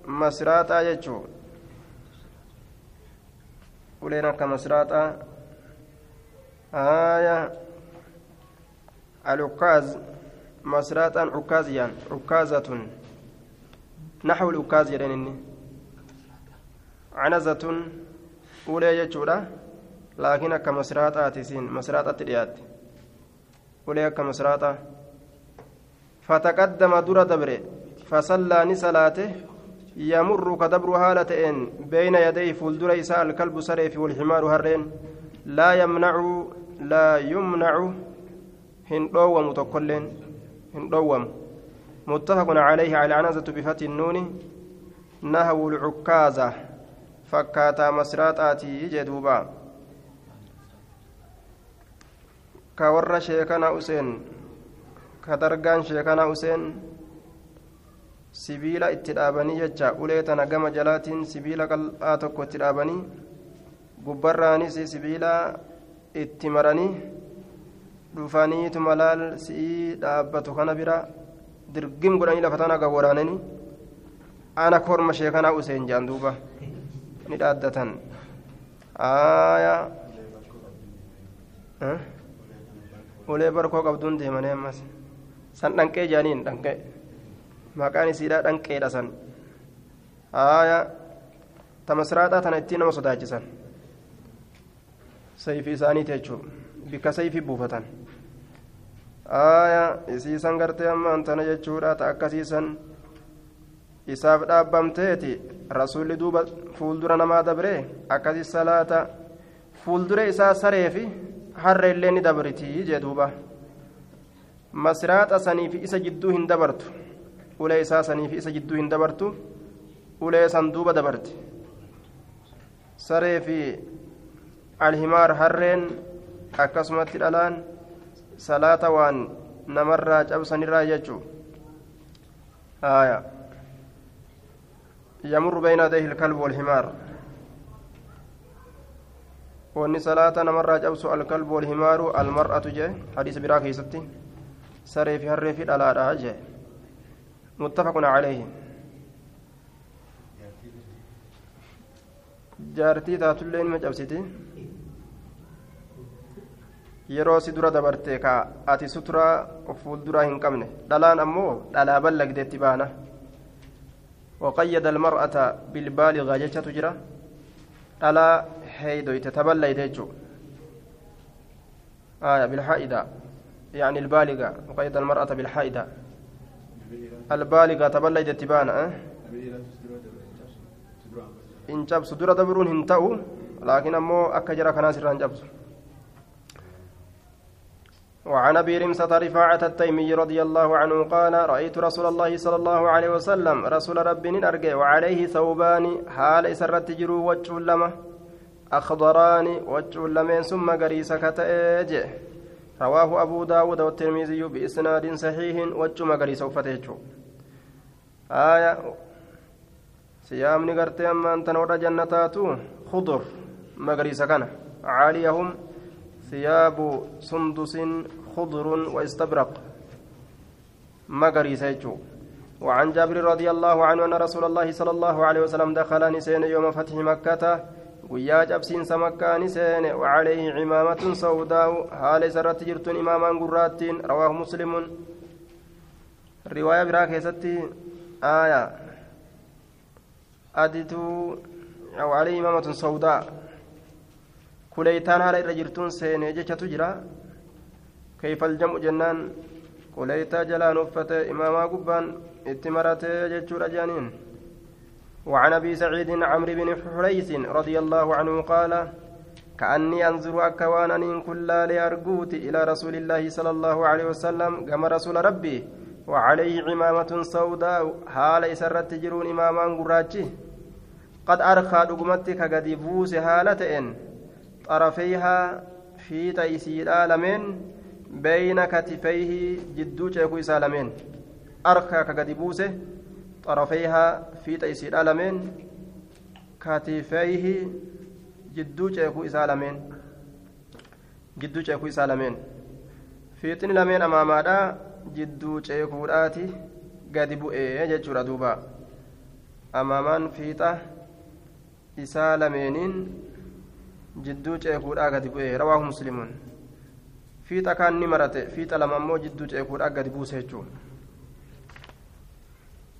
masiraaxaa jechuu uleen akka masiraaxaa haya العكاز عنزة أولى يجورا لكن كمسرات آتسين مسرات أتريات أولى كمسرات فتقدم در دبر فصلى نسلاته يمر كدبر هالتين بين يديه فولدر إساء الكلب سريف والحمار هرين لا يمنع لا يمنع tokkolleen hin dhoowwamu. متفق عليه على عنزة بفتح النون نهو العكازة fakkaataa masraaxaatii jee duuba. Ka warra sheekana useen ka dargaan sheekana useen sibiila itti dhaabanii jecha ulee tana gama jalaatiin sibiila qal'aa tokko itti dhaabanii gubbarraanis sibiila itti maranii dhufaniitu malaal si'ii dhaabbatu kana bira dirgim godhanii lafa tana waraananii ana korma sheekanaa useen jaan duuba ni dhaaddatan aayaa ulee barkoo qabduun deemanii ammas san dhanqee jaaniin dhanqee maqaan isiidhaa dhanqeedha san aayaa tamasraaxaa tana ittiin nama sodaachisan sayfii isaaniiti jechuun bikka sayfii buufatan aayaa isiisan gartee ammaan tana jechuudha ta akkasiisan isaaf dhaabbamteeti rasuulli duuba fuuldura namaa dabree akkasi salaata fuuldura isaa sareefi harra illee ni dabritii jee duuba masraaxa saniif isa jidduu hin dabartu ulee isaa saniif isa jidduu hin dabartu ulee san duuba dabarti saree fi alhimaar harreen akkasumatti dhalaan salaata waan namarraa cabsanirraa jechuu يمر بين يديه الكلب والحمار واني صلاة نمر جبس الكلب والحمار المرأة جاء حديث براكي ستي سري في هري في الألاء جاء متفق عليه jaartii taatullee ilma cabsiti yeroo si dura dabarte ka ati suturaa fuulduraa hin qabne dhalaan ammoo dhalaa ballagdeetti baana وقيد المرأة بالبالغة جتة تجرى ألا هيدو تتبلى يدجو آية بالحائدة. يعني البالغة. وقيد المرأة بالحائدة. البالغة تبلى يدتبان أه؟ hin cabsu dura dabruun hin ta'u. laakiin ammoo akka jiru kanaas irraa hin cabsu وعن أبي رمسة رفاعة التيمي رضي الله عنه قال رأيت رسول الله صلى الله عليه وسلم rasuula rabbii arge وعليه ثوبان haala isarra jiru wayaa lama أخضران wayaa lamaan magariisa ka ta'e. رواه أبو داود والترمذي بإسناد صحيح wayaa magariisa uffate jechu آية siyaamni gartee ammaan tan warra jannataatu خضر مقريس كان. عاليهم ثياب سندس خضر واستبرق. مقري سيجو. وعن جابر رضي الله عنه أن رسول الله صلى الله عليه وسلم دخل نسين يوم فتح مكة. ويا جبسين سمكة نسين وعليه عمامة سوداء. حال سرت جرتون إماما قرات رواه مسلم. الرواية براك ستي آية. أدتو. أو عليه إمامة سوداء. Kuleytaan haala irra jirtuun seenee jechatu jira. Keeyfal jam'u jennaan kuleytaa jalaan uffate imaamaa gubbaan itti maratee وعن ابي سعيد عمرو بن حريث رضي الله عنه قال كأني أنظر أكوانا كل لأرجوت إلى رسول الله صلى الله عليه وسلم كما رسول ربي وعليه عمامة سوداء حال إسرت تجرون إماما قراتي قد أرخى دقمتك قد xarafayhaa fiixa isiidhaa lameen beeyna katifayhi jidduu ceekuu isaa lameen. Arka ka gadi buuse xarafayhaa fiixa isiidhaa lameen katifayhi jidduu ceekuu isaa lameen. Jidduu ceekuu isaa lameen. Fiixni lameen amaamaadhaa jidduu ceekuudhaati gadi bu'ee jechuudha duuba. Amaamaan fiixa isaa lameeniin jidduu ceekuudhaa gadi bu'e rawaahu muslimuun. Fiixa kaan ni marate fiixa lama ammoo jidduu ceekuudhaa gadi buuse jechuun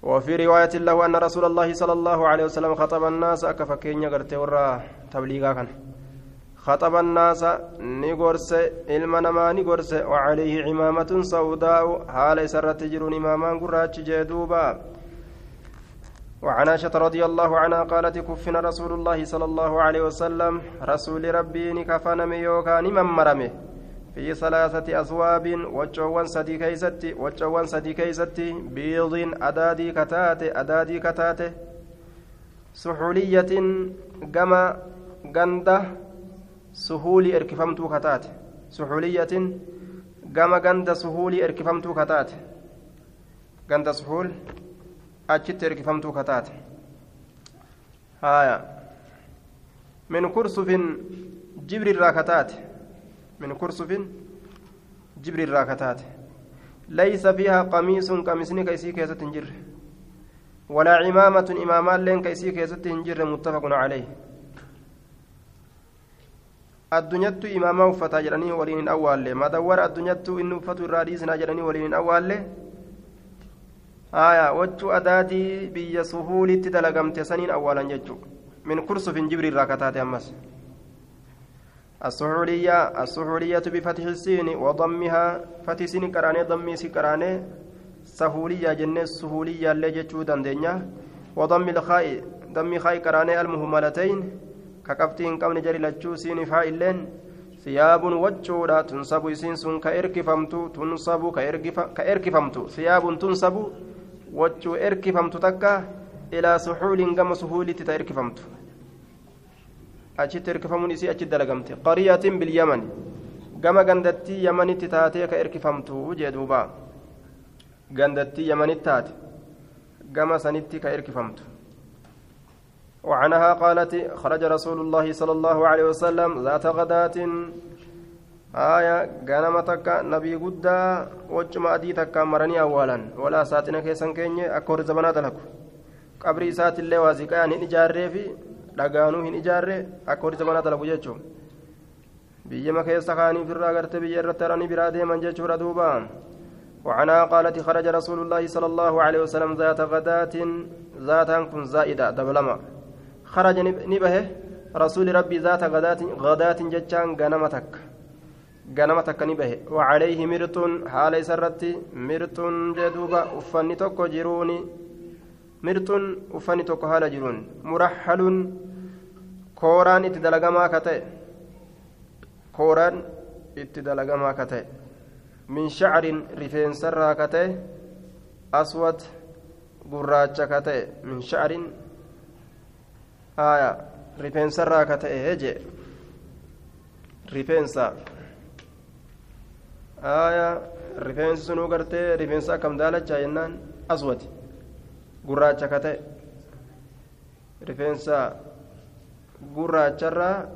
وفي رواية له أن رسول الله صلى الله عليه وسلم خطب الناس أكفكين يغرتي ورا تبليغا كان خطب الناس ni gorse ilma namaa ni gorse وعليه عمامة سوداء haala isarra jiruun imaamaa gurraacha jechuudha وعن عائشة رضي الله عنها قالت كفنا رسول الله صلى الله عليه وسلم. rasuula rabbii ni kafaname yookaan ni marame في ثلاثة أثواب wayaawwan sadii keessatti wayaawwan sadii keessatti بيض adaadii ka taate adaadii ka taate suxuuliyyatin gama ganda suhuulii erkifamtuu kataate suxuuliyyatin gama ganda suhuulii erkifamtuu kataate ganda suhuul achitti erkifamtuu kataate haya min kursufin jibri irraa kataate min kursufin jibri irraa kataate laysa fiihaa qamiisun qamisni ka isii keessatti hin jirre walaa cimaamatun imaamaalleen ka isii keessatti hin jirre muttafaqun caleyh addunyattu imaamaa uffataa jedhanii waliin hin awwaalle madawwara addunyattu inni uffatu irraa dhiisinaa jedhanii waliin hin awwaalle wachuu adaatii biyya suhuulitti dalagamte saniin awwaalan jechuu min kursufin jibri irraa kataate ammas السحولية السحولية بفتح السين وضمها فتح سين كراني ضمي سي كراني سهولية جنة سهولية اللي جتشو دندنيا. وضم الخاء ضم خاء كراني المهملتين. ككفتين كمن جري لتشو سين فاعلين ثياب وجودا تنصب سين سن كإركفمتو تنصب كإركفمتو ثياب تنصب وجو إركفمتو تكا إلى سحول كما سهولة تإركفمتو achitti erkifamuun isii achi dalagamte qariyaatin bilyaman gama gandattii yamanitti taatee ka erkifamtu jee duuba gandattii yamanitti taate gama sanitti ka erkifamtu وعنها قالت خرج رسول الله صلى الله عليه وسلم ذات غداة آية غنمتك نبي قدا وجم أديتك مرني أولا ولا ساتنا كيسن كيني أكور زمانات لك قبري سات اللي وازيكا يعني إجارة في dhagaanuu hin ijaarre akka horii zamanaa dalagu jechuun. Biyyama keessa kaanii firraa gartee biyya irratti haranii biraa deeman jechuudha duuba. قالت خرج رسول الله صلى الله عليه وسلم ذات غداة ذات كن زائدة دبلما خرج نبه رسول ربي ذات غداة غداة جتان غنمتك غنمتك نبه وعليه مرت حال سرت مرت جدوبا أفني توكو جيروني مرت أفني توكو حال جيرون مرحل kooraan itti dalagamaa ka ta'e kooraan itti dalagamaa ka ta'e min shacrin rifeensarraa ka ta'e aswad gurraacha ka ta'e min shacrin haya rifeensarraa ka ta'e heje rifeensa haya rifeensi sunuu gartee rifeensa akkam daalachaa jennaan aswad gurraacha ka ta'e rifeensa gurraacharraa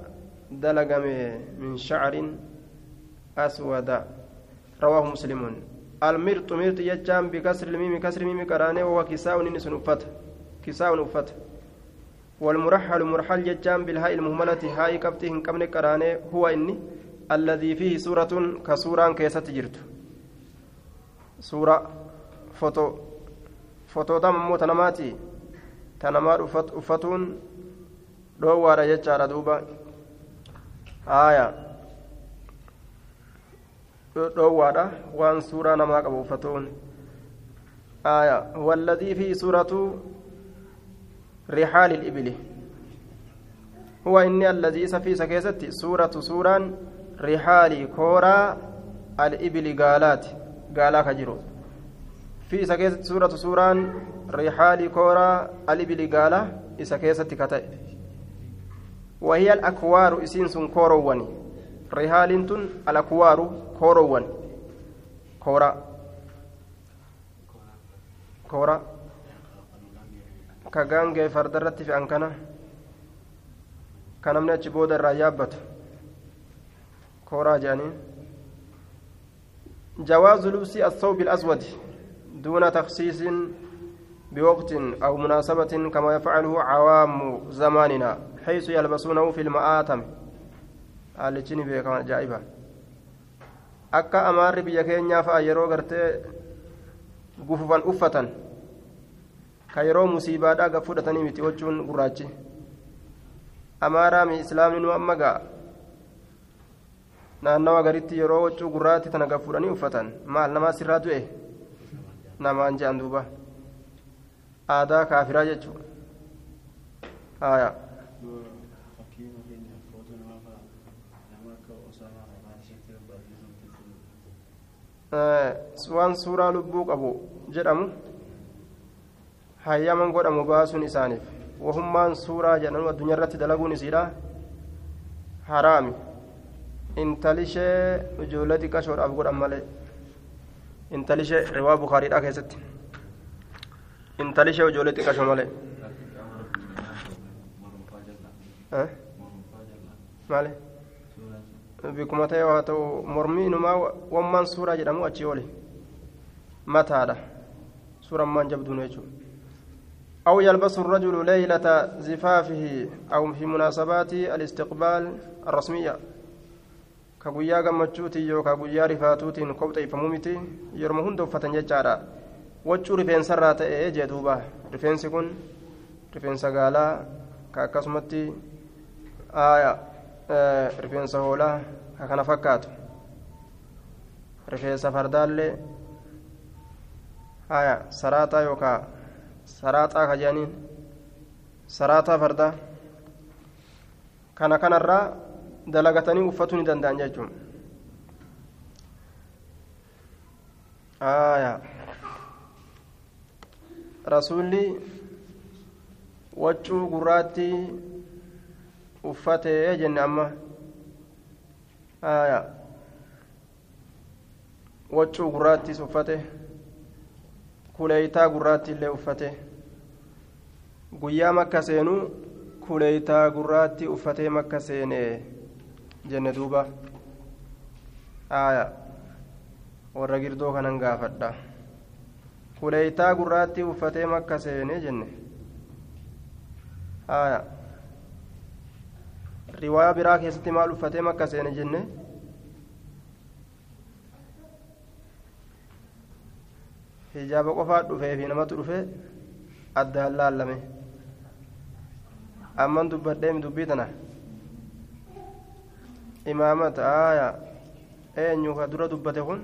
dalagame min shacrin aswada muslimuun almirxu mirxi jechaan bikasri ilmiimi kasri miimi qaraanee wawa kisaa'un inni sun uffata kisaa'un uffata والمرحل مرحل ججان بالهاء المهملة هاء كفتي هن قبل قرانه هو إني الذي فيه سورة كسورة كيسة جرت سورة فوتو فوتو دم موت نماتي تنمار أفتون dhoowwaadha jechaadha duuba haaya dhoowwaadha waan suuraa namaa qabu uffatuun haaya walladii fi suuratu rixaali ilibili huwa inni alladii isa fi isa keessatti suuratu suuraan rixaali kooraa alibili gaalaati gaalaa ka jiru fi isa keessatti suuratu suuraan rixaali kooraa alibili gaalaa isa keessatti ka ta'e وهي الأكوار إسين سن كوروان رهال تن الأكوار كوروان كورا كورا كغانغي فردرت في أنكنا كان من أجبود الريابة كورا جاني جواز لبس الثوب الأسود دون تخصيص بوقت أو مناسبة كما يفعله عوام زماننا حيث يلبسونه في المآتم haallichini beekama ajaa'iba akka amaarri biyya keenyaa fa'a yeroo gartee gufufan uffatan ka yeroo musiibaadhaa fudhatanii miti wachuun gurraachi amaaraa islaamni nu amma ga'a naannawa garitti yeroo waccuu gurraatti tana gaf fudhanii uffatan maal namaa sirraa du'e namaan je'an duuba aadaa kaafiraa jechuu haya waan suuraa lubbuu qabu jedhamu hayyaman godhamu baasuun isaaniif wahummaan suuraa jedhanu addunyaa irratti dalaguun isiidha haraami intalishee ijoollee xiqqashoodhaaf godhan malee intalishee riwaa bukaariidhaa keessatti intalishee ijoollee xiqqashoo malee maali bikuma ta'e haa ta'u mormii inumaa wammaan suuraa jedhamu achii oli mataadha suurammaan jabduun jechuudha أو يلبس الرجل ليلة زفافه أو في مناسبات الاستقبال الرسمية كغويا غمچوتي يو كغويا رفاتوتين كوبتا يفمومتي يرمو هندو فتن جچارا وچو رفeensa irraa ta'e jee duuba rifeensi kun rifeensa gaalaa ka akkasumatti rifeensa hoolaa ka kana fakkaatu rifeensa fardaallee aaya saraaxaa yookaa saraaxaa ka saraataa fardaa kana kanarraa dalagatanii uffatuu ni danda'an jechuun rasuulli waccuu gurraatti uffatee jenne amma waccuu gurraattis uffate kuleeytaa gurraatti illee uffate guyyaa makka seenuu kuleeytaa gurraatti uffatee makka seenee jenne duuba aayaa warra girdoo kanan gaafadha kuleeytaa gurraatti uffatee makka seenee jenne aayaa riwaayaa biraa keessatti maal uffatee makka seene jenne hijaaba qofaa dhufee fi namatu dhufee addaan laallame amman dubbadheemi dubbii tana imaamata aayaa eenyu ka dura dubbate kun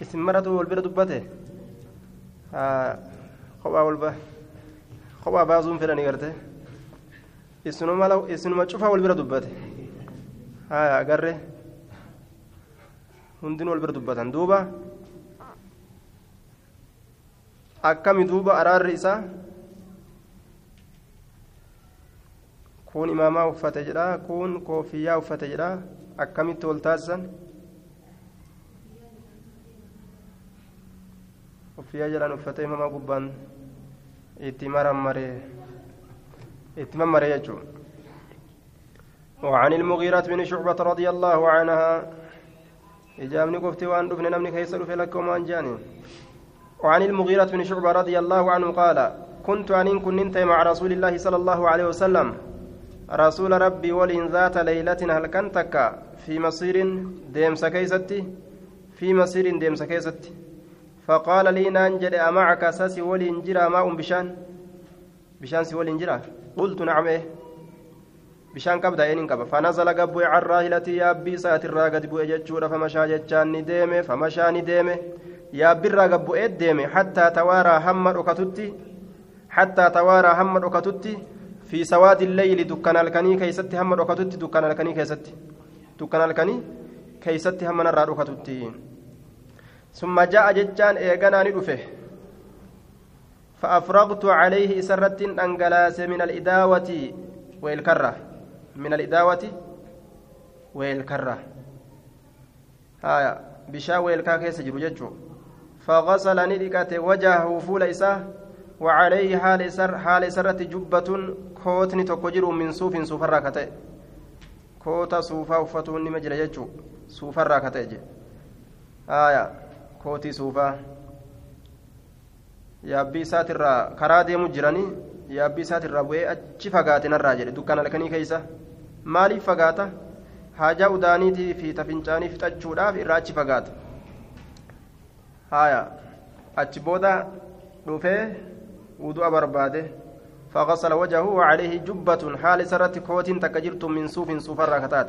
isin maratu wal bira dubbate kophaa walba kophaa baasuun fedhani garte isinuma cufaa wal bira dubbate haya agarre hundin wal bira dubbatan duuba akkami duuba araarri isaa kun imaamaa uffate jedha kun koofiyyaa uffate jedha akkamitti wal taasisan koofiyyaa jedhan uffate imaamaa gubbaan itti marammaree itti mammaree jechuun وعن المغيرة بن شعبة رضي الله عنها إجابني قفتي وأن دفن نمني كيسر في لك وما أنجاني وعن المغيرة بن شعبة رضي الله عنه قال كنت an كنت مع رسول الله صلى الله عليه وسلم. rasuula rabbii waliin ذات ليلة halkan tokko? في مسير deemsa keessatti في مسير deemsa keessatti. فقال لي naan jedhe أمعك si si waliin jira ماء bishaan. بشان سي ولين جرى قلت نعم إيه. bishaan qabda eenin qaba fanazala gabbu'e carraa hilatii yaabbii isaatirraa gadi bu'e jechuudha famashaa jechaan ni deeme famashaa yaabbirraa gabbu'ee deeme hattaa tawaaraa hamma dhokatutti hattaa tawaaraa hamma dhokatutti fi sawaadi leyli dukkan halkanii keeysatti hamma dhokatutti dukkan halkanii keessatti dukkan halkanii keeysatti hamma narraa dhokatutti summa ja'a jechaan eeganaa ni dhufe فأفرغت عليه إسرة أنجلاس من الإداوة والكرة من الإداوة والكرة هايا بشا والكا كيس جرو فغسل ندكت وجهه فول إساه وعليه حال سر حال سرة جبة كوتني تكجر من صوف صوف الراكتة كوتا صوفا وفتون مجر يجو صوف الراكتة آية كوتي صوفا yaabbii isaatirraa karaa deemu jiranii yaabbii isaatirraa bu'ee achi fagaate narraa jedhe dukkaan halkanii keeysa maaliif fagaata haajaa udaaniitii fi tafincaanii fixachuudhaaf irraa achi fagaata haya achi booda dhufee wudu'a barbaade. فغسل وجهه وعليه جبة حال سرت كوت تكجرت من صوف صوف الركتات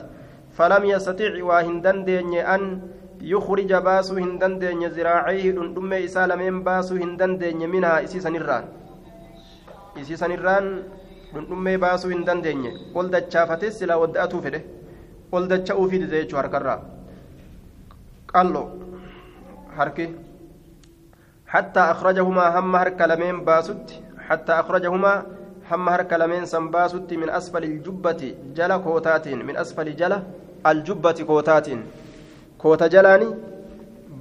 فلم يستطيع واهندن ديني أن يخرج باسو هندن ديني زراعيه دم إسا لمن باسو هندن ديني منها إسي سنران إسي سنران دم باسو هندن ديني قل دچافتي سلا ودأتو فده قل دچاو في دي جو هركرا qal'o harki hattaa akrajahumaa hamma harka lameen baasutti hattaa akrajahumaa hamma harka lameen san baasutti min asfali aljubbati jala kootaatiin min asfali jala aljubbati kootaatiin. Koota jalaani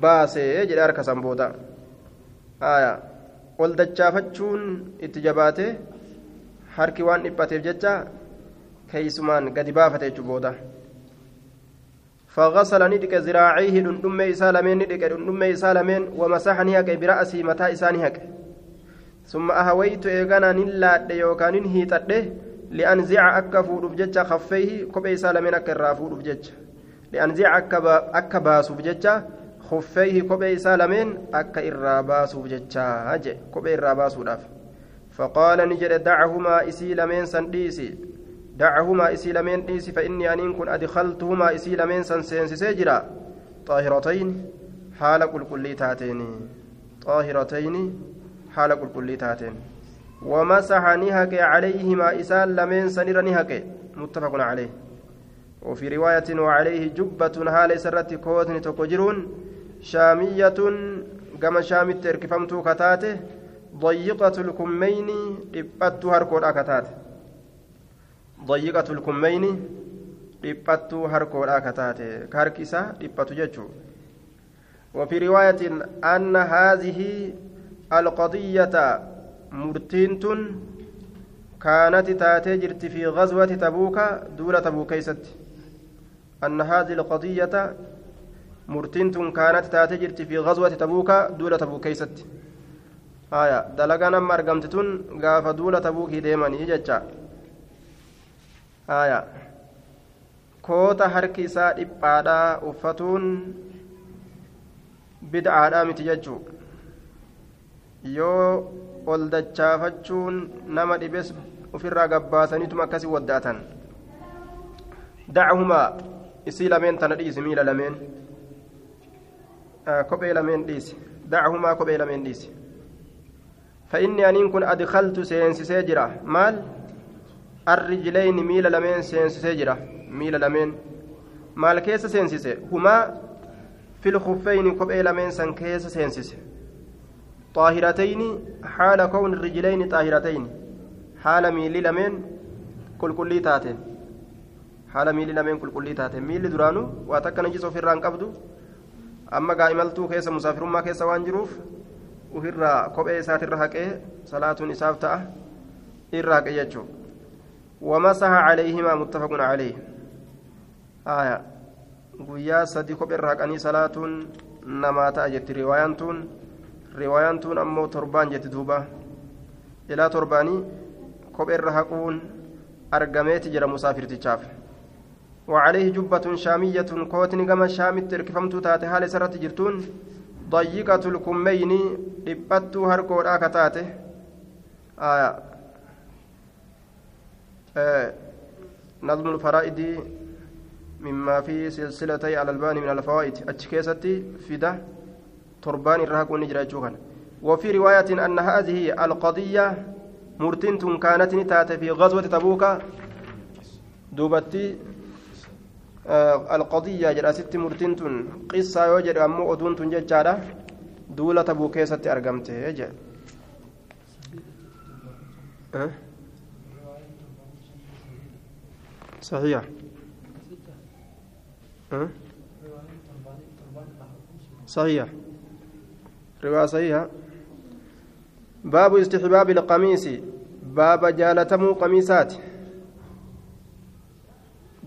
baasee jedhe harka san booda ol dachaafachuun itti jabaate harki waan dhiphateef jecha keeysumaan gadi baafate jechuu booda فغسل ندك ذراعيه دندم إسالمين ندك دندم إسالمين ومسح نهك برأسي متى إسانهك ثم أهويت إيغانا نلا يوكان هيتد لأنزع akka fuudhuuf jecha خفيه kophee isaa lameen akka irraa fuudhuuf jecha لأنزع akka baasuuf jecha خفيه kophee isaa lameen akka irraa baasuuf jecha هجي kophee irraa baasuu فقال ni jedhe دعهما isii lameen san dhiisi. دعهما isii lamaan dhiisi فإني an kun أدخلتهما isii lamaan san seensisee jira طاهرتين حال كل كل تاتين. طاهرتين حال كل كل تاتين. ومسح نهك عليهما إسال لمن سنر نهك متفق عليه. وفي رواية وعليه جبة هال سرت كوتن تكجرون. شامية كما شامت اركفمت كتاته. ضيقة الكمين إبت هركود أكتاته ضيقة الكمين dhiphattuu harkoodhaa kataate ka harki isaa وفي رواية أن هذه القضية مرتينت كانت تاتجرت في غزوة تبوك دولة تبوكيست أن هذه القضية مرتينت كانت تاتجرت في غزوة تبوك دولة تبوكيست آية. دلقنا مرقمتتون قاف دولة تبوكي ديماني جتشا haya koota harki isaa dhiphaadhaa uffatuun bid'aadhaa miti jechuu yoo ol dachaafachuun nama dhibes ofirraa gabbaasaniituma akkasii waddaatan dachumaa isii lameen tana dhiisi miila lameen kophee lameen dhiisi dachumaa kophee lameen dhiisi فإني أن كن أدخلت سينسسي جرا مال الرجلين ميل لمن سينسسي جرا ميل لمن maal keessa seensise humaa fil kuffeyni kophee lameen san keessa seensise xaahiratayni haala kowni rijlayni xaahiratayni haala miilli lameen qulqullii taateen haala miilli lameen qulqullii taateen miilli duraanu waa takka najisa ofirraa hin qabdu amma gaa'imaltuu keessa musaafirummaa keessa waan jiruuf ofirraa kophee isaatirra haqee salaatuun isaaf ta'a irra haqe jechuudha ومسح عليهما متفق عليه آية guyyaa sadi kopheerra haqanii salaatuun namaa ta'a jetti riwaayaan tun riwaayaan tun ammoo torbaan jetti duuba ilaa torbaanii kopheerra haquun argameeti jira musaafirtichaaf وعليه جبة شامية كوتن كما شامت تركفمت تاتي حال سرت جرتون ضيقة الكمين لبت هركو راكتاته آية نظم الفرائد مما في سلسلتي على الباني من الفوائد. أتشكيستي فدا تربان الرهق ونجرى وفي رواية أن هذه القضية مرتنت كانت نتات في غزوة تبوك. دوبتي آه القضية جراست مرتنت. قصة يوجد أمو أدون تنججارة دولة تبوكيستي أرقمت يجي أه؟ صحيح؟ صحيح. رواية صحيحة. باب استحباب القميص. باب جالتمو قميصات.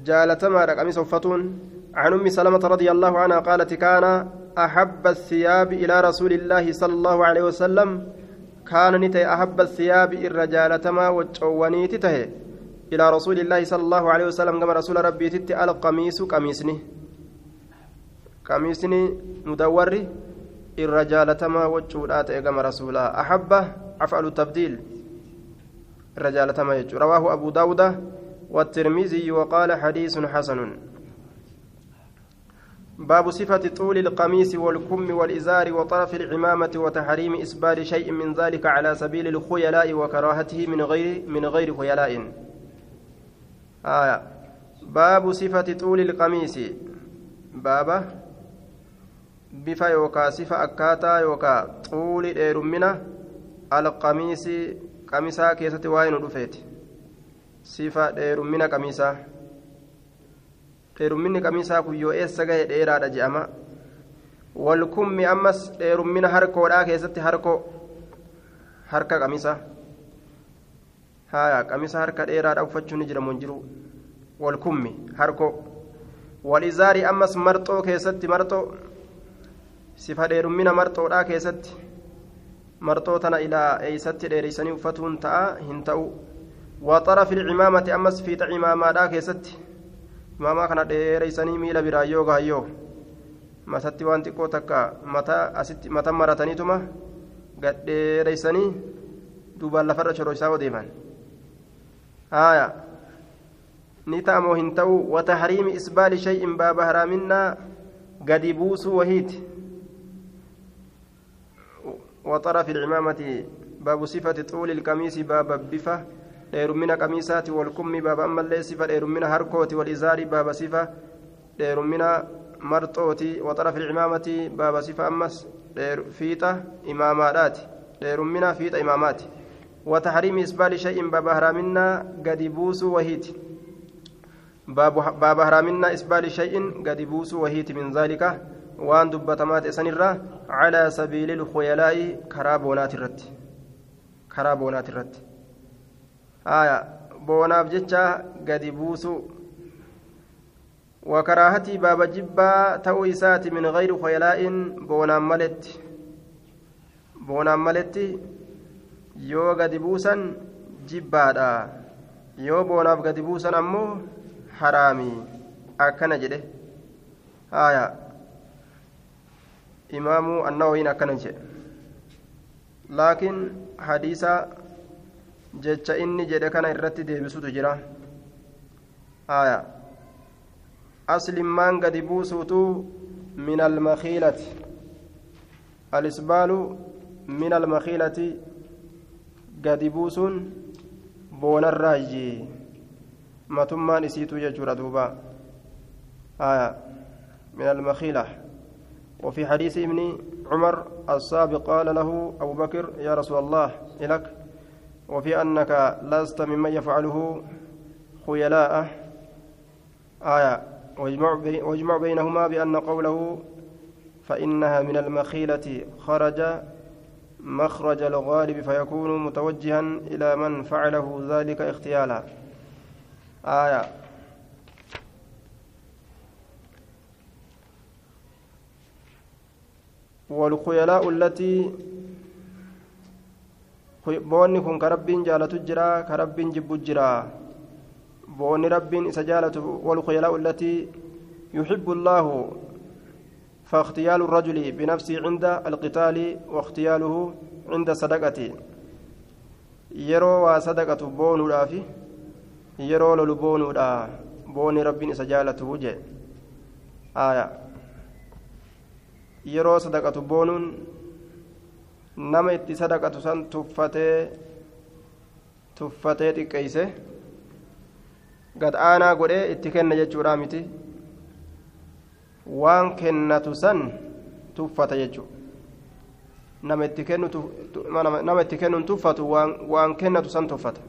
جالتما قميص وفتون. عن أم سلمة رضي الله عنها قالت كان أحب الثياب إلى رسول الله صلى الله عليه وسلم. كان نتي أحب الثياب الرجالتما وجوانيت تهي. إلى رسول الله صلى الله عليه وسلم كما رسول ربي تتي القميص قميصني. قميصني مدور الرجالتما وجودات كما رسولا. أحبه أفعل التبديل الرجالتما يجو. رواه أبو داود والترمذي وقال حديث حسن. باب صفة طول القميص والكم والإزار وطرف العمامة وتحريم إسبال شيء من ذلك على سبيل الخيلاء وكراهته من غير من غير خيلاء. آية باب صفة طول القميص بابا bifa yookaa sifa akkaataa yookaa xuuli dheerummina alqamiisii qamisaa keessatti waa'ee nu dhufeeti sifa dheerummina qamiisaa dheerumminni qamiisaa kun yoo eessa gahe dheeraadha je'ama walkummi ammas dheerummina harkoodhaa keessatti harkoo harka qamisaa haya qamisa harka dheeraadha uffachuun ni jiramu hin jiru walkummi harkoo walizaari ammas marxoo keessatti marxoo sifa dheerummina marxoodhaa keessatti marxoo tana ilaa eeysatti dheereysanii uffatuun ta'a hin ta'u waxarafi ilcimaamati ammas fiixa cimaamaadhaa keessatti imaamaa kana dheereysanii miila biraa yoo gahayyoo matatti waan xiqqoo takka mata asitti mata marataniituma gadheereysanii duubaan lafarra choroysaa odeeman hin ta'u watahriimi isbaali shay'in baaba haraaminaa gadi buusuu wahiiti وطرف العمامة باب صفة طول القميص باب بفة. ديرمنا قميصات والكم باب أما اللي صفة ديرمنا هركوت والإزار باب صفة. ديرمنا مرطوتي وطرف العمامة باب صفة أمس فيتا إمامات. ديرمنا فيتا إمامات. وتحريم إسبال شيء باب هرامنا قد بوس وهيت باب هرامنا إسبال شيء قد بوس وهيت من ذلك sanirraa calaa sabiili lkhuyalaa'i karaa boonaati irratti karaa boonaati irratti haya boonaaf jecha gadi buusu جبا تو إسات من غير خيلاء boonaan malatti boonaan malatti yoo gadi buusaa jibbaadha yoo boonaaf gadi buusaa ammoo haraami akkana jedhe آية imaamu annawawiin akkanan jedhe laakiin hadiisa jecha inni jedhe kana irratti deebisutu jira aya aslimmaan gadi buusuutu min almakiilati alisbaalu min almakiilati gadi buusuun boonarraayyi matummaan isiitu jechuudha duuba. Aya min almakiila وفي حديث ابن عمر السابق قال له أبو بكر يا رسول الله إلك وفي أنك لست ممن يفعله خيلاء آية واجمع بينهما بأن قوله فإنها من المخيلة خرج مخرج الغالب فيكون متوجها إلى من فعله ذلك اختيالا. آية. والخيلاء التي jaalatu jira ka rabbiin jibbu jira boonni rabbiin isa jaalatu والخيلاء التي يحب الله فاختيال الرجل بنفسه عند القتال واختياله عند صدقته waa sadaqatu boonuudhaafi yeroo lolu boonuudha boonni rabbiin isa jaalatu je aya yeroo sadaqatu boonuun nama itti sadaqatu san tuffatee tuffatee xiqqeeyse gad aanaa godhee itti kenna jechuudha waan kennatu san tuffata jechuudha nama itti kennuun tuffatu waan kennatu san tuffata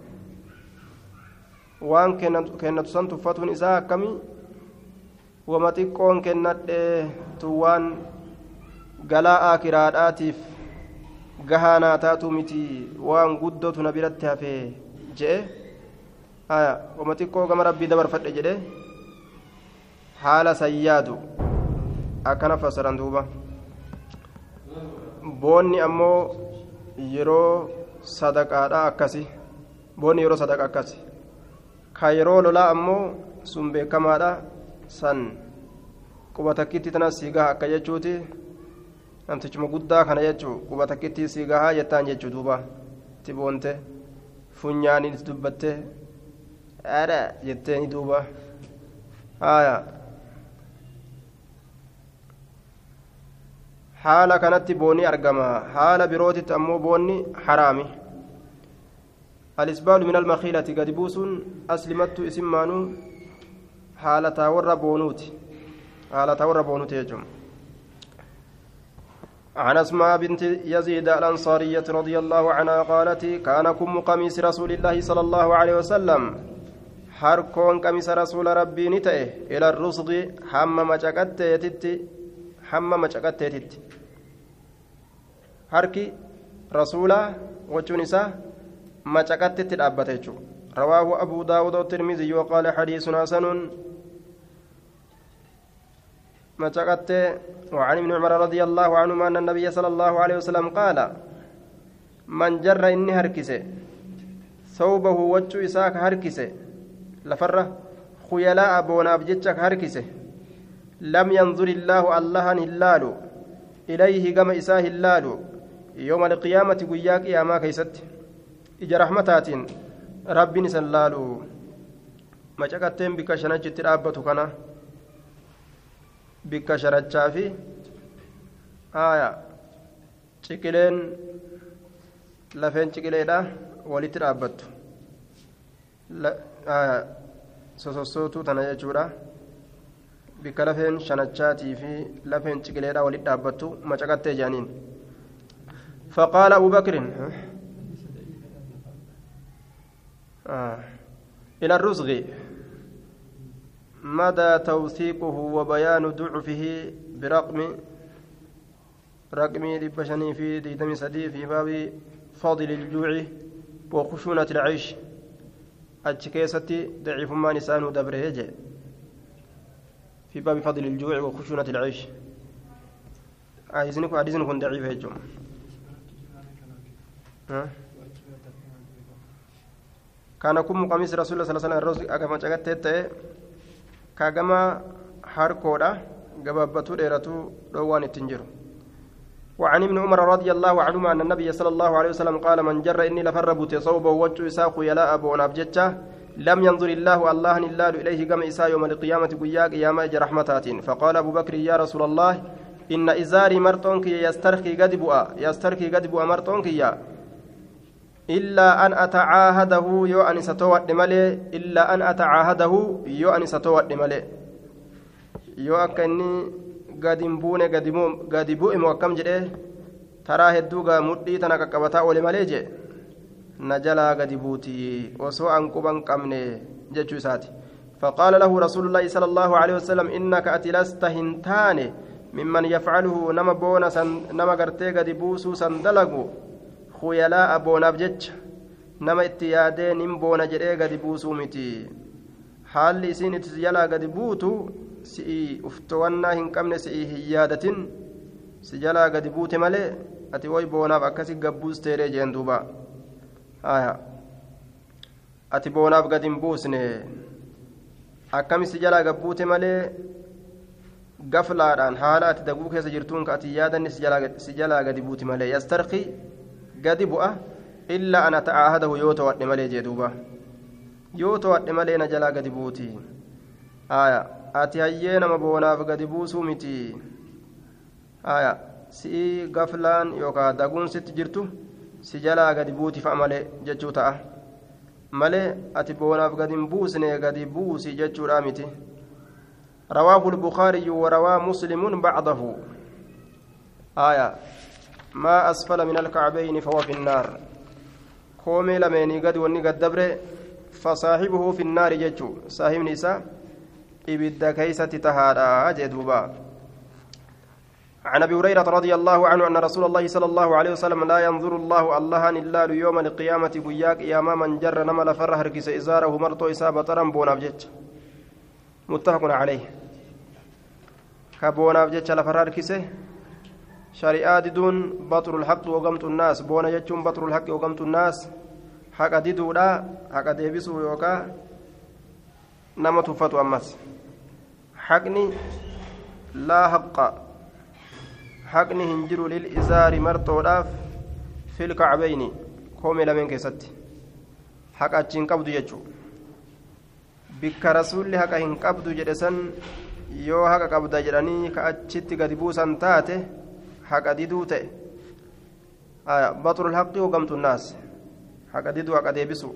waan kennatu san tuffatuun isaa akkamii wama xiqqoon kennadhee tu waan galaa akiraadhaatiif gahaa naa taatu miti waan guddootu na biratti hafee je'e wama xiqqoo gama rabbii dabarfadhe jedhe haala sayyaadu akkana fasaran duuba boonni ammoo yeroo sadaqaadha akkasi boonni yeroo sadaqa akkasi ka yeroo lolaa ammoo sun beekamaadha san quba takkitti tanas si gaha akka jechuuti namtichuma guddaa kana jechuu quba takkitti si gahaa jettaan jechuu duuba itti boonte funyaaniin dubbatte aadha jetteeni duuba haya haala kanatti boonni argama. Haala birootitti ammoo boonni haraami. الإسبال من المخيلة gadi buusuun أسلمت اسمانو haala warra boonuuti haala warra boonuuti يجمع عن أسماء بنت يزيد الأنصارية رضي الله عنها قالت كان كم قميص رسول الله صلى الله عليه وسلم harkoon qamisa rasuula rabbii ni ta'e. إلى الرسغ hamma macaqatteetitti hamma macaqatteetitti harki rasuulaa wachuun isaa macaqattitti dhaabbate jechuudha rawaahu abuu daawud tirmizii yoo qaale xadiisun hasanuun macaqattee وعن ابن عمر رضي الله عنهما أن النبي صلى الله عليه وسلم قال من جر إني هركسه ثوبه وجه إساك هركسه lafarra khuyalaa boonaaf jecha ka yanzur illaahu allahan hin laalu ilayhi gama isaa hin laalu yooma alqiyaamati guyyaa qiyaamaa keeysatti ija rahmataatiin rabbiin isan laalu macaqatteen bikka shanachitti dhaabbatu kana bikka shanachaa fi aya ciqileen lafeen ciqileedha walitti dhaabbattu sosossootuu tana jechuudha bikka lafeen shanachaatii fi lafeen ciqileedhaa walit dhaabbattu macaqattee jedhaniin فقال أبو بكر آه. إلى الرزق مدى توثيقه وبيان ضعفه برقم رقم لبشني في ديدم سدي في باب فضل الجوع وخشونة العيش keessatti daciifummaan isaanuu dabree jee في باب فضل الجوع وخشونة العيش. عايزينكم عايزينكم ضعيف هجوم كان كم قميص رسول الله صلى الله عليه وسلم أكما جاكت كاغما هاركودا gabaabbatuu dheeratuu dhoowwaan ittiin jiru وعن ابن عمر رضي الله عنهما أن النبي صلى الله عليه وسلم قال من جر إني لفربت صوبه وجه إساق يلا أبو نبجتة لم ينظر الله الله إلا إليه كما إساء يوم القيامة قياك يا مأج رحمتات. فقال أبو بكر يا رسول الله إن إزاري مرتونك يسترخي قدبوا يسترخي قدبوا مرتونك يا. إلا أن أتعاهده يو أن ستوى إلا أن أتعاهده يو أن ستوى يو أكني gadi hin buune gadi bu'e moo akkam jedhee taraa hedduu gaa mudhii na jalaa gadi buutii osoo an quban فقال له رسول الله صلى الله عليه وسلم إنك أتلست هنتان ممن يفعله نما بونا سن نما قرتي قد بوسو سندلقو خيلاء بونا بجج نما اتيادين نم بونا جري قد بوسو متي حال سين اتزيلا قد بوتو si'ii uftowannaa hin qabne si'ii hin yaadatin si jalaa gadi buute malee ati woy boonaaf akkasi ati boonaaf gadi hin buusne. Akkami si jalaa gabbuute malee gaflaadhaan haala ati daguu keessa jirtuun ka ati yaadanne si jalaa gadi buuti malee. Yastarqii gadi bu'a illaa ana ta'aahadahu yoo to'adhe malee jee duuba. Yoo to'adhe malee na jalaa gadi buuti. Ati hayyee nama boonaaf gadi buusuu miti si'ii gaflaan yookaan daguun sitti jirtu si jalaa gadi buuti fa'a malee jechuu ta'a malee ati boonaaf gadi hin buusne gadi buusi jechuudha miti رواه البخاري وروى مسلم بعضه آية ما أسفل من الكعبين فهو في النار كومي لميني قد وني قد دبره فصاحبه في النار ججو صاحب نساء ibidda keeysatti tahaadha jee duuba عن أبي هريرة رضي الله عنه أن رسول الله صلى الله عليه وسلم لا ينظر الله الله الا يوم القيامة قياك يا من جر نمل فره ركس إزاره مرتو اصابه طرم بونا بجج. متفق عليه. كبونا بجج لفره ركس شريعة دون بطر الحق وقمت الناس. بونا جچون بطر الحق وقمت الناس. حق ديدودا حق ديبسو يوكا. نما تفاتو أمس. haqni laa haqqa haqni hin jiru lil'izaari martoodhaaf fil kacbayni koomee lameen keessatti haqa achi hin qabdu jechuu bikka rasuulli haqa hin qabdu jedhe san yoo haqa qabda jedhanii ka achitti gadi buusan taate haqa diduu ta'e baxru lhaqi hogamtu naas haqa diduu haqa deebisu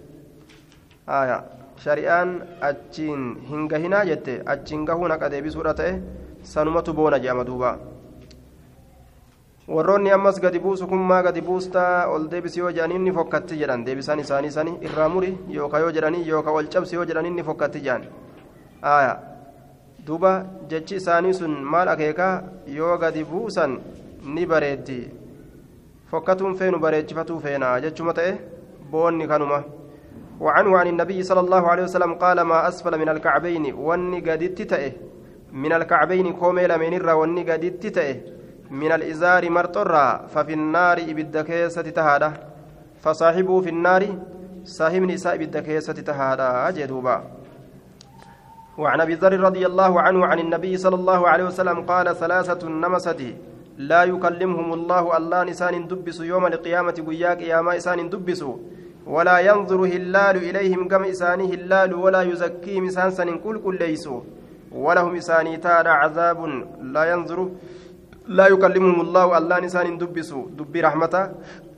shari'aan achiin hin gahinaa jette achiin gahuun haqa deebisuudha ta'e sanumatu boona jedhama duuba warroonni ammas gadi buusu kun maa gadi buustaa ol deebisi yoo jedhanii inni fokkatti jedhan deebisaan isaanii sani irraa muri yookaan yoo jedhanii yookaan ol cabsi yoo jedhanii inni fokkatti jedhan duuba jechi isaanii sun maal akeekaa yoo gadi buusan ni bareeddi fokkatuun feenu bareechifatuu feenaa jechuma ta'e boonni kanuma. وعنه عن النبي صلى الله عليه وسلم قال ما أسفل من الكعبين واني قدت تأه من الكعبين كوميلا من الرا واني قدت تأه من الإزار مرطرة ففي النار إبد كيسة تهاده فصاحبه في النار صاحب نساء إبد كيسة تهاده أجدوبا وعن أبي ذر رضي الله عنه عن النبي صلى الله عليه وسلم قال ثلاثة نمسته لا يكلمهم الله الله نسان دبس يوم القيامة قياك يا ما إسان دبسوا. ولا ينظر هلال إليهم كم إساني هلال ولا يزكيهم إسان سن كل كل ليسوا. ولهم إساني تار عذاب لا ينظر لا يكلمهم الله الله نسان دبسوا دبي رحمته.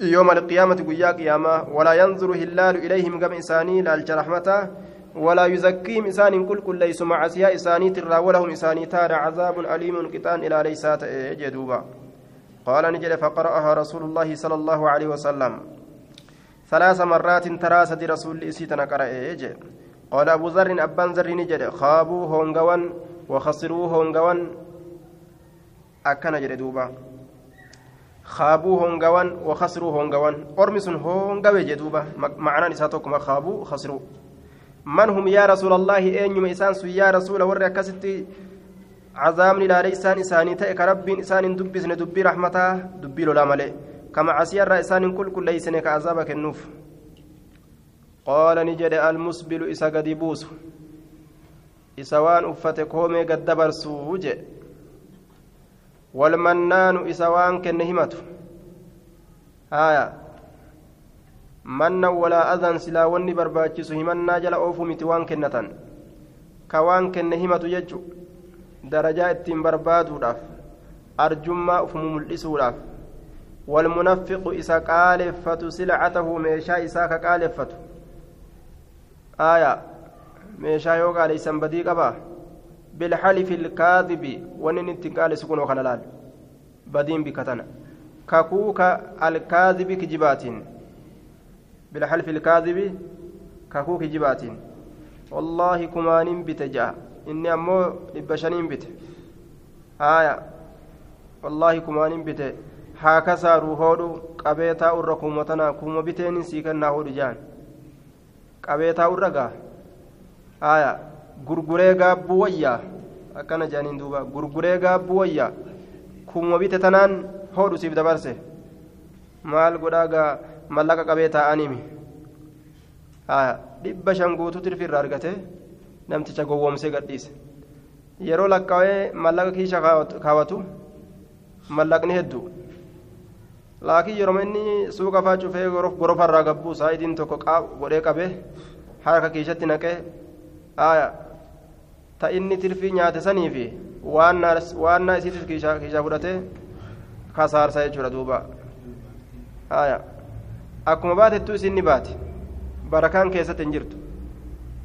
يوم القيامة قيا قيامة. ولا ينظر هلال إليهم كم إساني لالج رحمته. ولا يزكيهم إسان كل كل ليسوا مع سيا إساني ترى ولهم إساني تار عذاب أليم قطان إلى ليسات جدوبا. قال نجد فقرأها رسول الله صلى الله عليه وسلم. ثلاث مرات تراسد رسول إسيتنا قرأ قال أبو ذر أبان ذر نجد. خابوا هونغوان وخسروا هونغوان. أكن جد دوبا خابوا هونغوان وخسروا هونغوان أرمس هونغوي جدوبا معنى نساتكم خابوا خسروا من هم يا رسول الله أين يوم إسان يا رسول ورّي كستي عذابني لا ليسان إساني تأك رب إسان دبسن دبي رحمته دبي لولا ملئ كما عسير إسان كل كل ليسن كعذابك النوف قال نجد المسبل إسا قد يبوس إسوان أفتك هومي قد دبرسو وجه والمنان إسوان كنهمته آية manna walaa adan silaa wanni barbaachisu himannaa jala oofuu miti waan kennatan ka waan kenne himatu jechu darajaa ittiin barbaaduudhaaf arjummaa ufuma mul'isuudhaaf والمنفق إسا قالفة سلعته ميشا إسا كقالفة آية ميشا يوغا ليس بدي قبا بالحلف الكاذب ونن انتقال سكون وخنلال بدين بكتنا. ككوك الكاذب كجبات بالحلف الكاذب ككوك جبات والله كمان بتجاه. إني أمو لبشنين بت. آية. والله كمان بتجاه haa kasaaru hoodhu qabee taa'urra kuma tanaa kuma biteen sii kennaa hoodhu gurguree gaabbuu wayyaa akkana jaaniin duuba. Gurguree gaabbuu wayyaa kuma bite tanaan hoodhu siif dabarse. Maal godhaa gaa mallaqa qabee taa'animi haya dhibba shan guutuu tirfirra argate namticha gowwoomsee gadhiise. Yeroo lakkaawee mallaqa kiisha kaawwatu mallaqni hedduu laakiin yeroo inni suuqa faa cufee gorofarraa gabbuu saayidiin tokko godhee qabee harka kiishatti naqee ta inni tirfii nyaate saniifi waannaa isiitis kiishaa fudhatee kasaarsa jechuudha duuba akkuma baatettu isin ni baate barakaan keessatti hin jirtu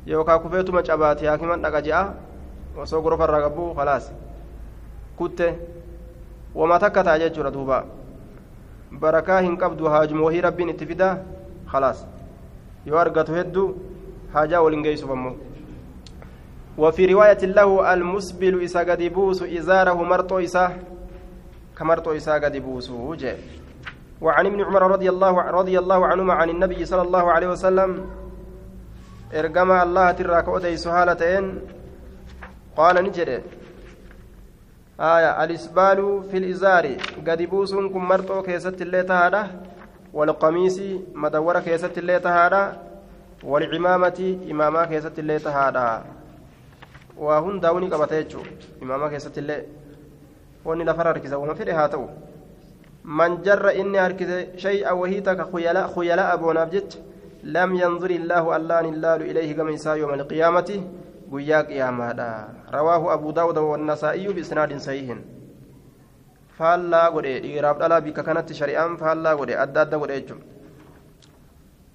yookaan kufeetuma cabaate haakiman dhaqa je'a osoo gorofarraa gabbuu khalaas kutte wama takka ta'a jechuudha duuba. barakaa hin qabdu haajuma wahii rabbiin itti fida khalaas yoo argatu hedduu haajaa waliin geessuuf ammoo وفي رواية له المسبل إسا قد يبوس إزاره مرطو إسا كمرطو إسا قد يبوس وعن ابن عمر رضي الله رضي الله عنهما عن النبي صلى الله عليه وسلم إرجم الله تراك أدي سهالتين قال نجري. آية الإسبال في الإزار قد بوسون كن مرتو كيست اللي تهادا والقميص مدورة كيست اللي تهادا والعمامة إمامة كيست اللي تهادا وهن داوني قبتيجو إمامة كيست اللي واني لفر هركزة وما فيه هاتو من جر إني هركزة شيئا وهيتك خيلاء خيلاء أبو نابجت لم ينظر الله الله الله إليه كما يوم القيامة guyyaa qiyaamaadha rawaahu abuu daawuda wannasaa'iyyuu biisnaadin sahihin faallaa godhe dhiiraaf dhalaa bikka kanatti shari'aan faallaa godhe adda adda godhe jechuudha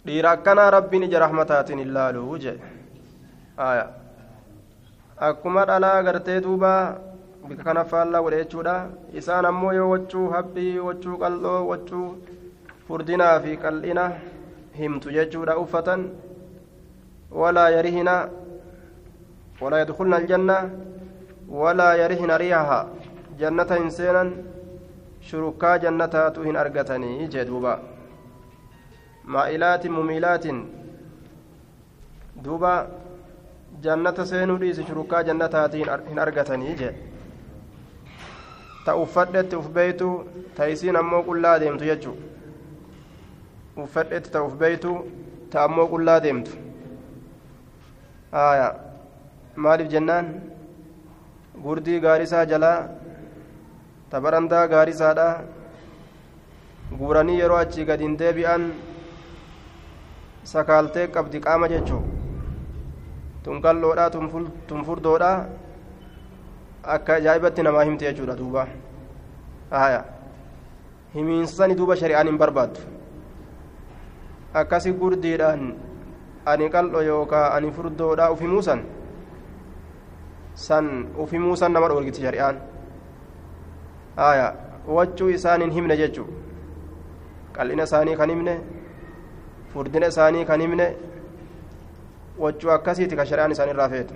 dhiira akkanaa rabbiin ija rahmataatiin ilaaluu jedhe akkuma dhalaa gartee duuba bika kana faallaa godhe jechuudha isaan ammoo yoo waccuu habbii waccuu qal'oo waccuu furdinaa fi qal'ina himtu jechuudha uffatan walaa yarihina walaa yadkulna aljanna walaa yarihina riihaha jannata hin seenan shurukaa jannataatu hin argatanii jee duuba maa'ilaatin mumiilaatin duuba jannata seenuu dhiisi shurukaa jannataati hin argatanii jee. Ta uffadhetti uf beeytu ta isiin ammoo qullaa deemtu jechuu. Uffadhetti ta uf beeytu ta ammoo qullaa deemtu. Aya maaliif jennaan? Gurdii gaarisaa jalaa ta barandaa gaarisaadha guuranii yeroo achii gad hin deebi'an sakaaltee qabdi qaama jechuu tun qal'oodha tun furdoodha akka ajaa'ibatti namaa himte jechuudha duuba haya himiinsani duuba shari'aan hin barbaaddu akkasi gurdiidhaan ani qal'o yookaa ani furdoodha ufimuusan san ufimuusan nama dhoorgiti shari'aan haya wachuu isaan hin himne jechuu qal'ina isaanii kan himne furdina isaanii kan himne wachuu akkasiiti ka shari'aan isaan irraa feetu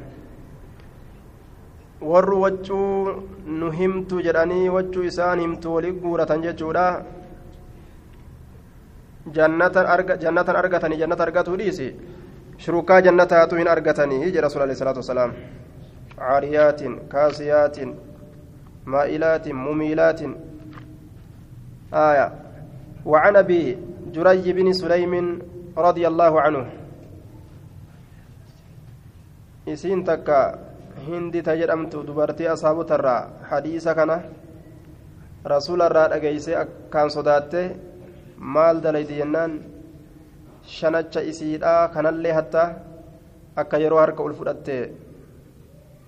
warri waccuu nu himtu jedhanii wachuu isaan himtu walii guuratan jechuudha jannatan argatanii jannata argatuu dhiisi shurukaa jannataatu hin argatanii jedha rasuul alayhi salaatu wasalaam caariyaatin kaasiyaatin مائلات مميلات آية وعن أبي جري بن سليم رضي الله عنه إسين تكا hindi ta jedhamtu dubartii asaabotarraa hadiisa kana rasuularraa dhageeyse akkaan sodaatte maal dalaydi jennaan shanacha isiidhaa kanallee hatta akka yeroo harka ol fudhatte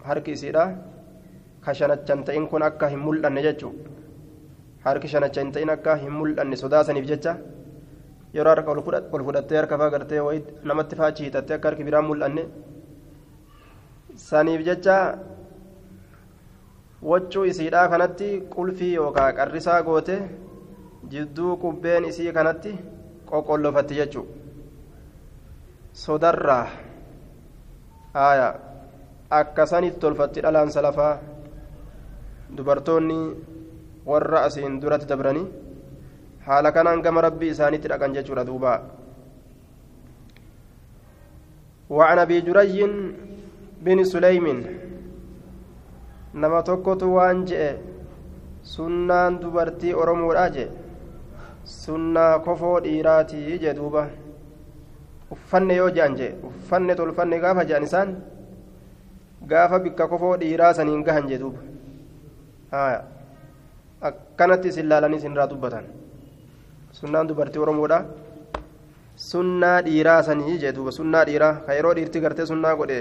harki isiidhaa ka shanachan ta'in kun akka hin mul'anne jechuu harki shanacha hin ta'in akka hin mul'anne sodaasaniif jecha yeroo harka ol fudhattee harka faa gartee namatti faachi hiixattee akka harki biraan mul'anne saniif jecha waccuu isiidhaa kanatti qulfii yookaan qarrisaa goote jidduu qubbeen isii kanatti qoqqollofatti jechuu sodarraa haaya akkasanitti tolfatti dhalaan salafaa dubartoonni warra asiin duratti dabranii haala kanaan gama rabbii isaanitti dhaqan jechuudha duuba وعن ابي جري بن سليم nama tokkotu waan je'e sunnaan dubartii oromoodha jee sunnaa kofoo dhiiraatii jee duuba uffanne yoo je'an jee uffanne tolfanne gaafa je'an isaan gaafa bikka kofoo dhiiraa saniin gahan jee duuba akkanatti isin laalanii isin irraa dubbatan sunnaan dubartii oromoodha sunnaa dhiiraa sanii jee duuba sunnaa dhiiraa ka yeroo dhiirti gartee sunnaa godhe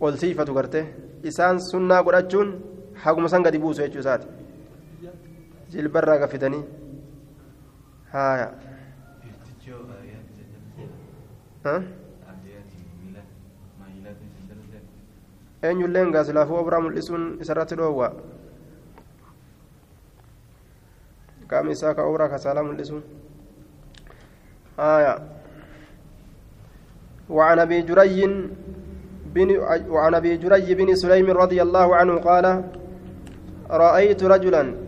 ol siifatu garte isaan sunnaa godhachuun haguma san gadi buusu jechuu isaati jilbarraa gaffitanii haaya eenyulleen gaasilaafuu obraa mul'isuun isarratti dhoowwa qaama isaa ka obraa kasaalaa mul'isuun haaya وعن ابي جري وعن أبي جري بن سليم رضي الله عنه قال رأيت رجلا